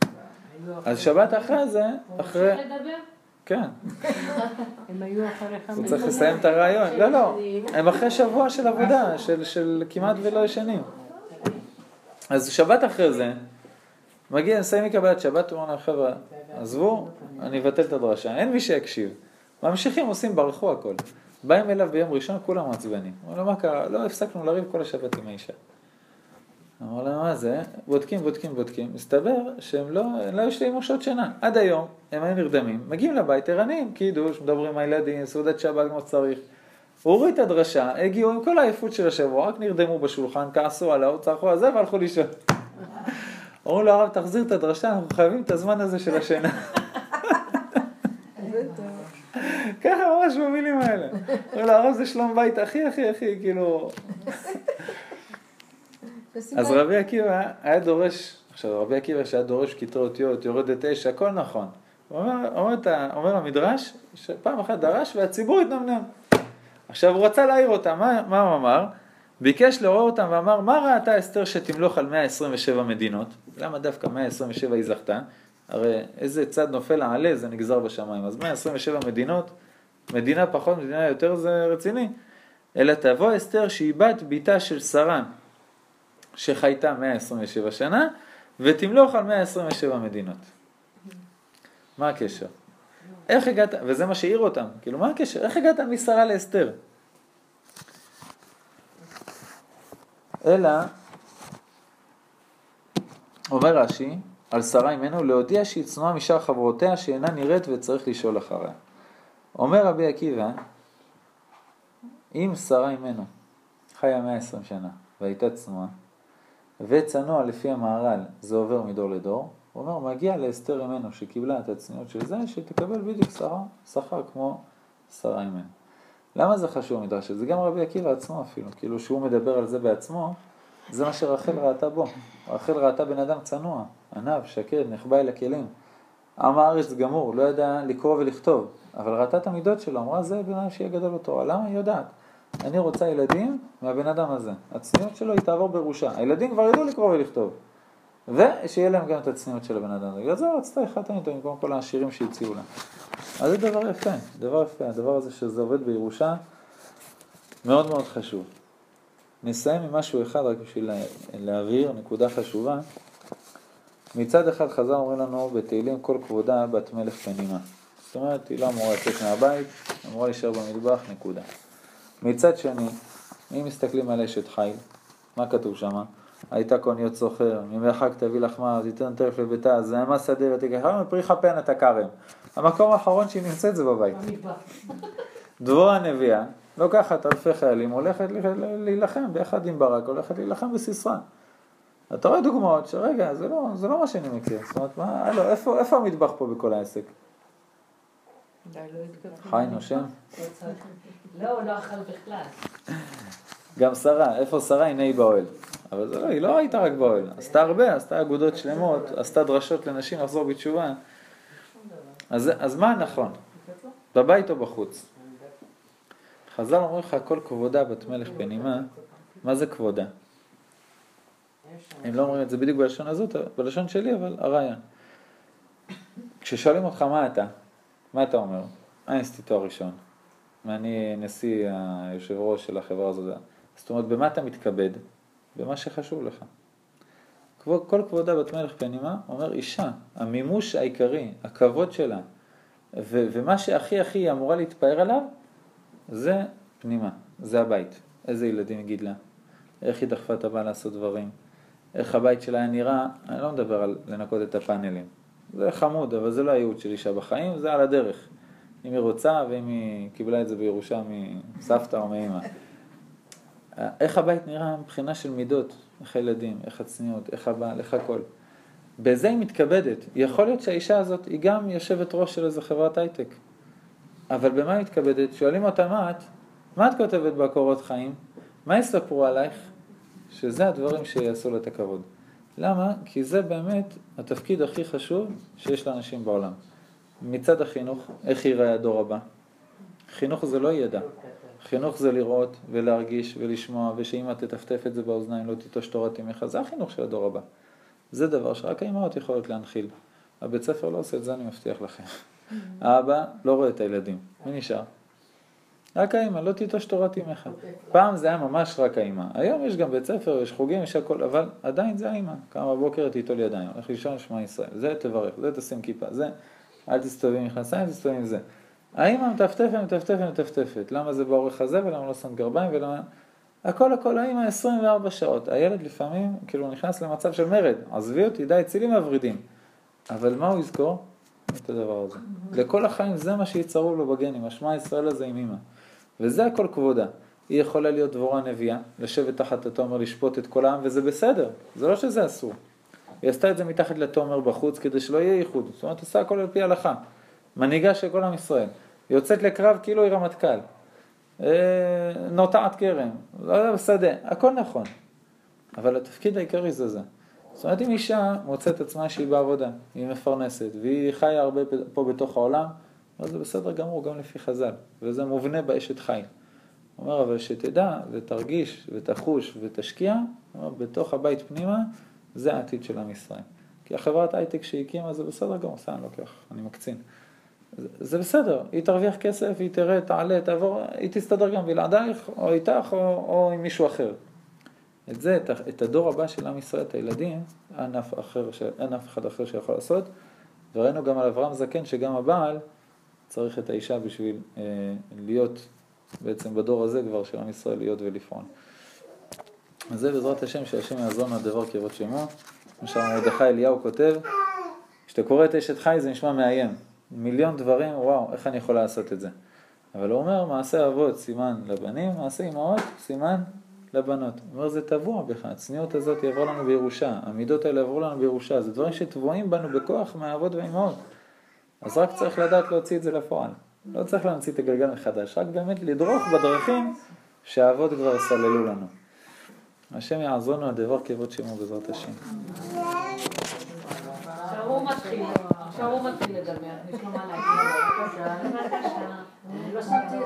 אז שבת אחרי זה, אחרי, לדבר? כן, הם היו אחריך. הוא צריך לסיים את הרעיון. לא, לא, הם אחרי שבוע של עבודה, של, של כמעט ולא ישנים. אז שבת אחרי זה, מגיע, נסיים מקבלת שבת, הוא אומר להם, חבר'ה, עזבו, אני אבטל את הדרשה, אין מי שיקשיב. ממשיכים, עושים, ברחו הכל. באים אליו ביום ראשון, כולם מעצבנים. הוא אומר לו, מה קרה? לא, הפסקנו לריב כל השבת עם האישה. אמר להם, מה זה? בודקים, בודקים, בודקים. מסתבר שהם לא, לא יש להם שעות שינה. עד היום, הם היו נרדמים, מגיעים לבית ערניים, קידוש, מדברים עם הילדים, סעודת שבת כמו שצריך. הוריד את הדרשה, הגיעו עם כל העייפות של השבוע, רק נרדמו בשולחן, כעסו עליו, צרחו על זה והלכו לישון. אמרו לו, הרב, תחזיר את הדרשה, אנחנו חייבים את הזמן הזה של השינה. ככה ממש במילים האלה. אמרו לו, הרב זה שלום בית הכי הכי הכי, כאילו... אז רבי עקיבא היה דורש, עכשיו רבי עקיבא שהיה דורש כיתות אותיות, יורדת אש, הכל נכון. אומר המדרש, שפעם אחת דרש והציבור התנמנם. עכשיו הוא רצה להעיר אותם, מה, מה הוא אמר? ביקש לעורר אותם ואמר, מה ראתה אסתר שתמלוך על 127 מדינות? למה דווקא 127 היא זכתה? הרי איזה צד נופל העלה זה נגזר בשמיים, אז 127 מדינות, מדינה פחות, מדינה יותר זה רציני. אלא תבוא אסתר שהיא בת ביתה של שרה, שחייתה 127 שנה, ותמלוך על 127 מדינות. מה הקשר? איך הגעת, וזה מה שהעיר אותם, כאילו מה הקשר? איך הגעת משרה לאסתר? אלא, אומר רש"י, על שרה ממנו, להודיע שהיא צנועה משאר חברותיה שאינה נראית וצריך לשאול אחריה. אומר רבי עקיבא, אם שרה ממנו חיה 120 שנה והייתה צנועה, וצנוע לפי המהר"ל זה עובר מדור לדור, הוא אומר, מגיע לאסתר ממנו שקיבלה את הצניעות של זה, שתקבל בדיוק שכר, שכר כמו שרה ממנו. למה זה חשוב המדרש הזה? זה גם רבי עקיבא עצמו אפילו, כאילו שהוא מדבר על זה בעצמו, זה מה שרחל ראתה בו. רחל ראתה בן אדם צנוע, ענב, שקד, נחבא אל הכלים. עם הארץ גמור, לא ידע לקרוא ולכתוב, אבל ראתה את המידות שלו, אמרה זה בן אדם שיהיה גדול בתורה. למה? היא יודעת. אני רוצה ילדים מהבן אדם הזה. הצניעות שלו היא תעבור בראשה. הילדים כבר ידעו לקרוא ולכתוב. ושיהיה להם גם את הצניעות של הבן אדם. בגלל זה רצתה אחד איתו במקום כל העשירים שהציעו לה. אז זה דבר יפה, דבר יפה. הדבר הזה שזה עובד בירושה, מאוד מאוד חשוב. נסיים עם משהו אחד רק בשביל לה- להבהיר, נקודה חשובה. מצד אחד חז"ל אומרים לנו בתהילים כל כבודה בת מלך פנימה. זאת אומרת, היא לא אמורה לצאת מהבית, אמורה להישאר במטבח, נקודה. מצד שני, אם מסתכלים על אשת חיל, מה כתוב שם? הייתה קוניות סוחר, ממרחק תביא לחמה, אז ייתן טרף לביתה, זעמה שדה ותיקחה, מפרי כפן את הכרם. המקום האחרון שהיא נמצאת זה בבית. דבורה הנביאה לוקחת אלפי חיילים, הולכת להילחם ביחד עם ברק, הולכת להילחם בסיסרא. אתה רואה דוגמאות שרגע, זה לא, זה לא מה שאני מכיר. זאת אומרת, מה, הלו, איפה, איפה המטבח פה בכל העסק? לא. חי נושם? לא. לא, הוא לא אכל בכלל. גם שרה, איפה שרה? הנה היא באוהל. אבל זה לא, היא לא הייתה רק באוהל, עשתה הרבה, עשתה אגודות שלמות, עשתה דרשות לנשים לחזור בתשובה. אז, אז מה הנכון? בבית או בחוץ? חז"ל אומרים לך, כל כבודה בת מלך בנימה, מה זה כבודה? הם לא אומרים את זה בדיוק בלשון הזאת, בלשון שלי, אבל הרעיון. כששואלים אותך מה אתה, מה אתה אומר? אה, עשיתי תואר ראשון. ואני נשיא היושב ראש של החברה הזאת. זאת אומרת, במה אתה מתכבד? במה שחשוב לך. כל כבודה בת מלך בנימה, אומר אישה, המימוש העיקרי, הכבוד שלה, ו- ומה שהכי הכי היא אמורה להתפאר עליו, זה פנימה, זה הבית. איזה ילדים היא גידלה, איך היא דחפה את הבעל לעשות דברים, איך הבית שלה היה נראה, אני לא מדבר על לנקות את הפאנלים. זה חמוד, אבל זה לא הייעוד של אישה בחיים, זה על הדרך. אם היא רוצה ואם היא קיבלה את זה בירושה מסבתא או מאמא. איך הבית נראה מבחינה של מידות, איך הילדים, איך הצניעות, איך הבעל, איך הכל. בזה היא מתכבדת. יכול להיות שהאישה הזאת היא גם יושבת ראש של איזה חברת הייטק. אבל במה היא מתכבדת? שואלים אותה מה את? מה את כותבת בקורות חיים? מה יספרו עלייך? שזה הדברים שיעשו לה את הכבוד. למה? כי זה באמת התפקיד הכי חשוב שיש לאנשים בעולם. מצד החינוך, איך ייראה הדור הבא? חינוך זה לא ידע. חינוך זה לראות ולהרגיש ולשמוע, ושאמא תטפטף את זה באוזניים, לא תיטוש תורת אמך, זה החינוך של הדור הבא. זה דבר שרק האמהות יכולות להנחיל. הבית ספר לא עושה את זה, אני מבטיח לכם. האבא לא רואה את הילדים, מי נשאר? רק האמא, לא תיטוש תורת אמך. פעם זה היה ממש רק האמא. היום יש גם בית ספר, יש חוגים, יש הכל, אבל עדיין זה האמא. קם בבוקר, תיטול ידיים, הולך לישון, שמע ישראל. זה תברך, זה תשים כיפה, זה אל תסתובב עם מכנסיים, תסתובב עם זה. האמא מטפטפת, מטפטפת, מטפטפת. למה זה באורך הזה ולמה לא שמת גרביים ולמה... הכל הכל האמא 24 שעות. הילד לפעמים כאילו נכנס למצב של מרד. עזבי אותי, די, צילי מהוורידים. אבל מה הוא יזכור? את הדבר הזה. לכל החיים זה מה שיצרו לו בגנים, השמע ישראל הזה עם אמא. וזה הכל כבודה. היא יכולה להיות דבורה נביאה, לשבת תחת התומר, לשפוט את כל העם, וזה בסדר. זה לא שזה אסור. היא עשתה את זה מתחת לתומר בחוץ, כדי שלא יהיה ייחוד. זאת אומרת, עושה הכל על פי הלכה. מנהיגה של כל עם ישראל. יוצאת לקרב כאילו היא רמטכ"ל. אה, נוטעת כרם, לא יודע, בשדה, הכל נכון. אבל התפקיד העיקרי זה זה. זאת אומרת, אם אישה מוצאת עצמה שהיא בעבודה, היא מפרנסת, והיא חיה הרבה פה בתוך העולם, אז זה בסדר גמור, גם לפי חז"ל, וזה מובנה באשת חיל. הוא אומר, אבל שתדע ותרגיש ותחוש ותשקיע, אומר, בתוך הבית פנימה, זה העתיד של עם ישראל. כי החברת הייטק שהיא הקימה זה בסדר גמור, סתם לוקח, אני מקצין. זה, בסדר, היא תרוויח כסף, היא תראה, תעלה, תעבור, היא תסתדר גם בלעדייך, או איתך, או, או עם מישהו אחר. את זה, את, הדור הבא של עם ישראל, את הילדים, אין אף, אחר, אין אף אחד אחר שיכול לעשות. וראינו גם על אברהם זקן, שגם הבעל צריך את האישה בשביל אה, להיות בעצם בדור הזה כבר של עם ישראל להיות ולפעול. אז זה בעזרת השם, שהשם יעזור מהדבר כבוד שמו. כמו שמרדכי אליהו כותב, כשאתה קורא את אשת חי זה נשמע מאיים. מיליון דברים, וואו, איך אני יכול לעשות את זה? אבל הוא אומר, מעשה אבות סימן לבנים, מעשה אמהות סימן לבנות. הוא אומר, זה טבוע בך, הצניעות הזאת יעבור לנו בירושה, המידות האלה יעברו לנו בירושה, זה דברים שטבועים בנו בכוח מהאבות והאמהות. אז רק צריך לדעת להוציא את זה לפועל. לא צריך להמציא את הגלגל מחדש, רק באמת לדרוך בדרכים שהאבות כבר סללו לנו. השם יעזור לנו הדבר כבוד שמו בעזרת השם. הוא מתחיל, עכשיו הוא מתחיל לדבר, יש לו מה להגיד. בבקשה. לא שמתי את זה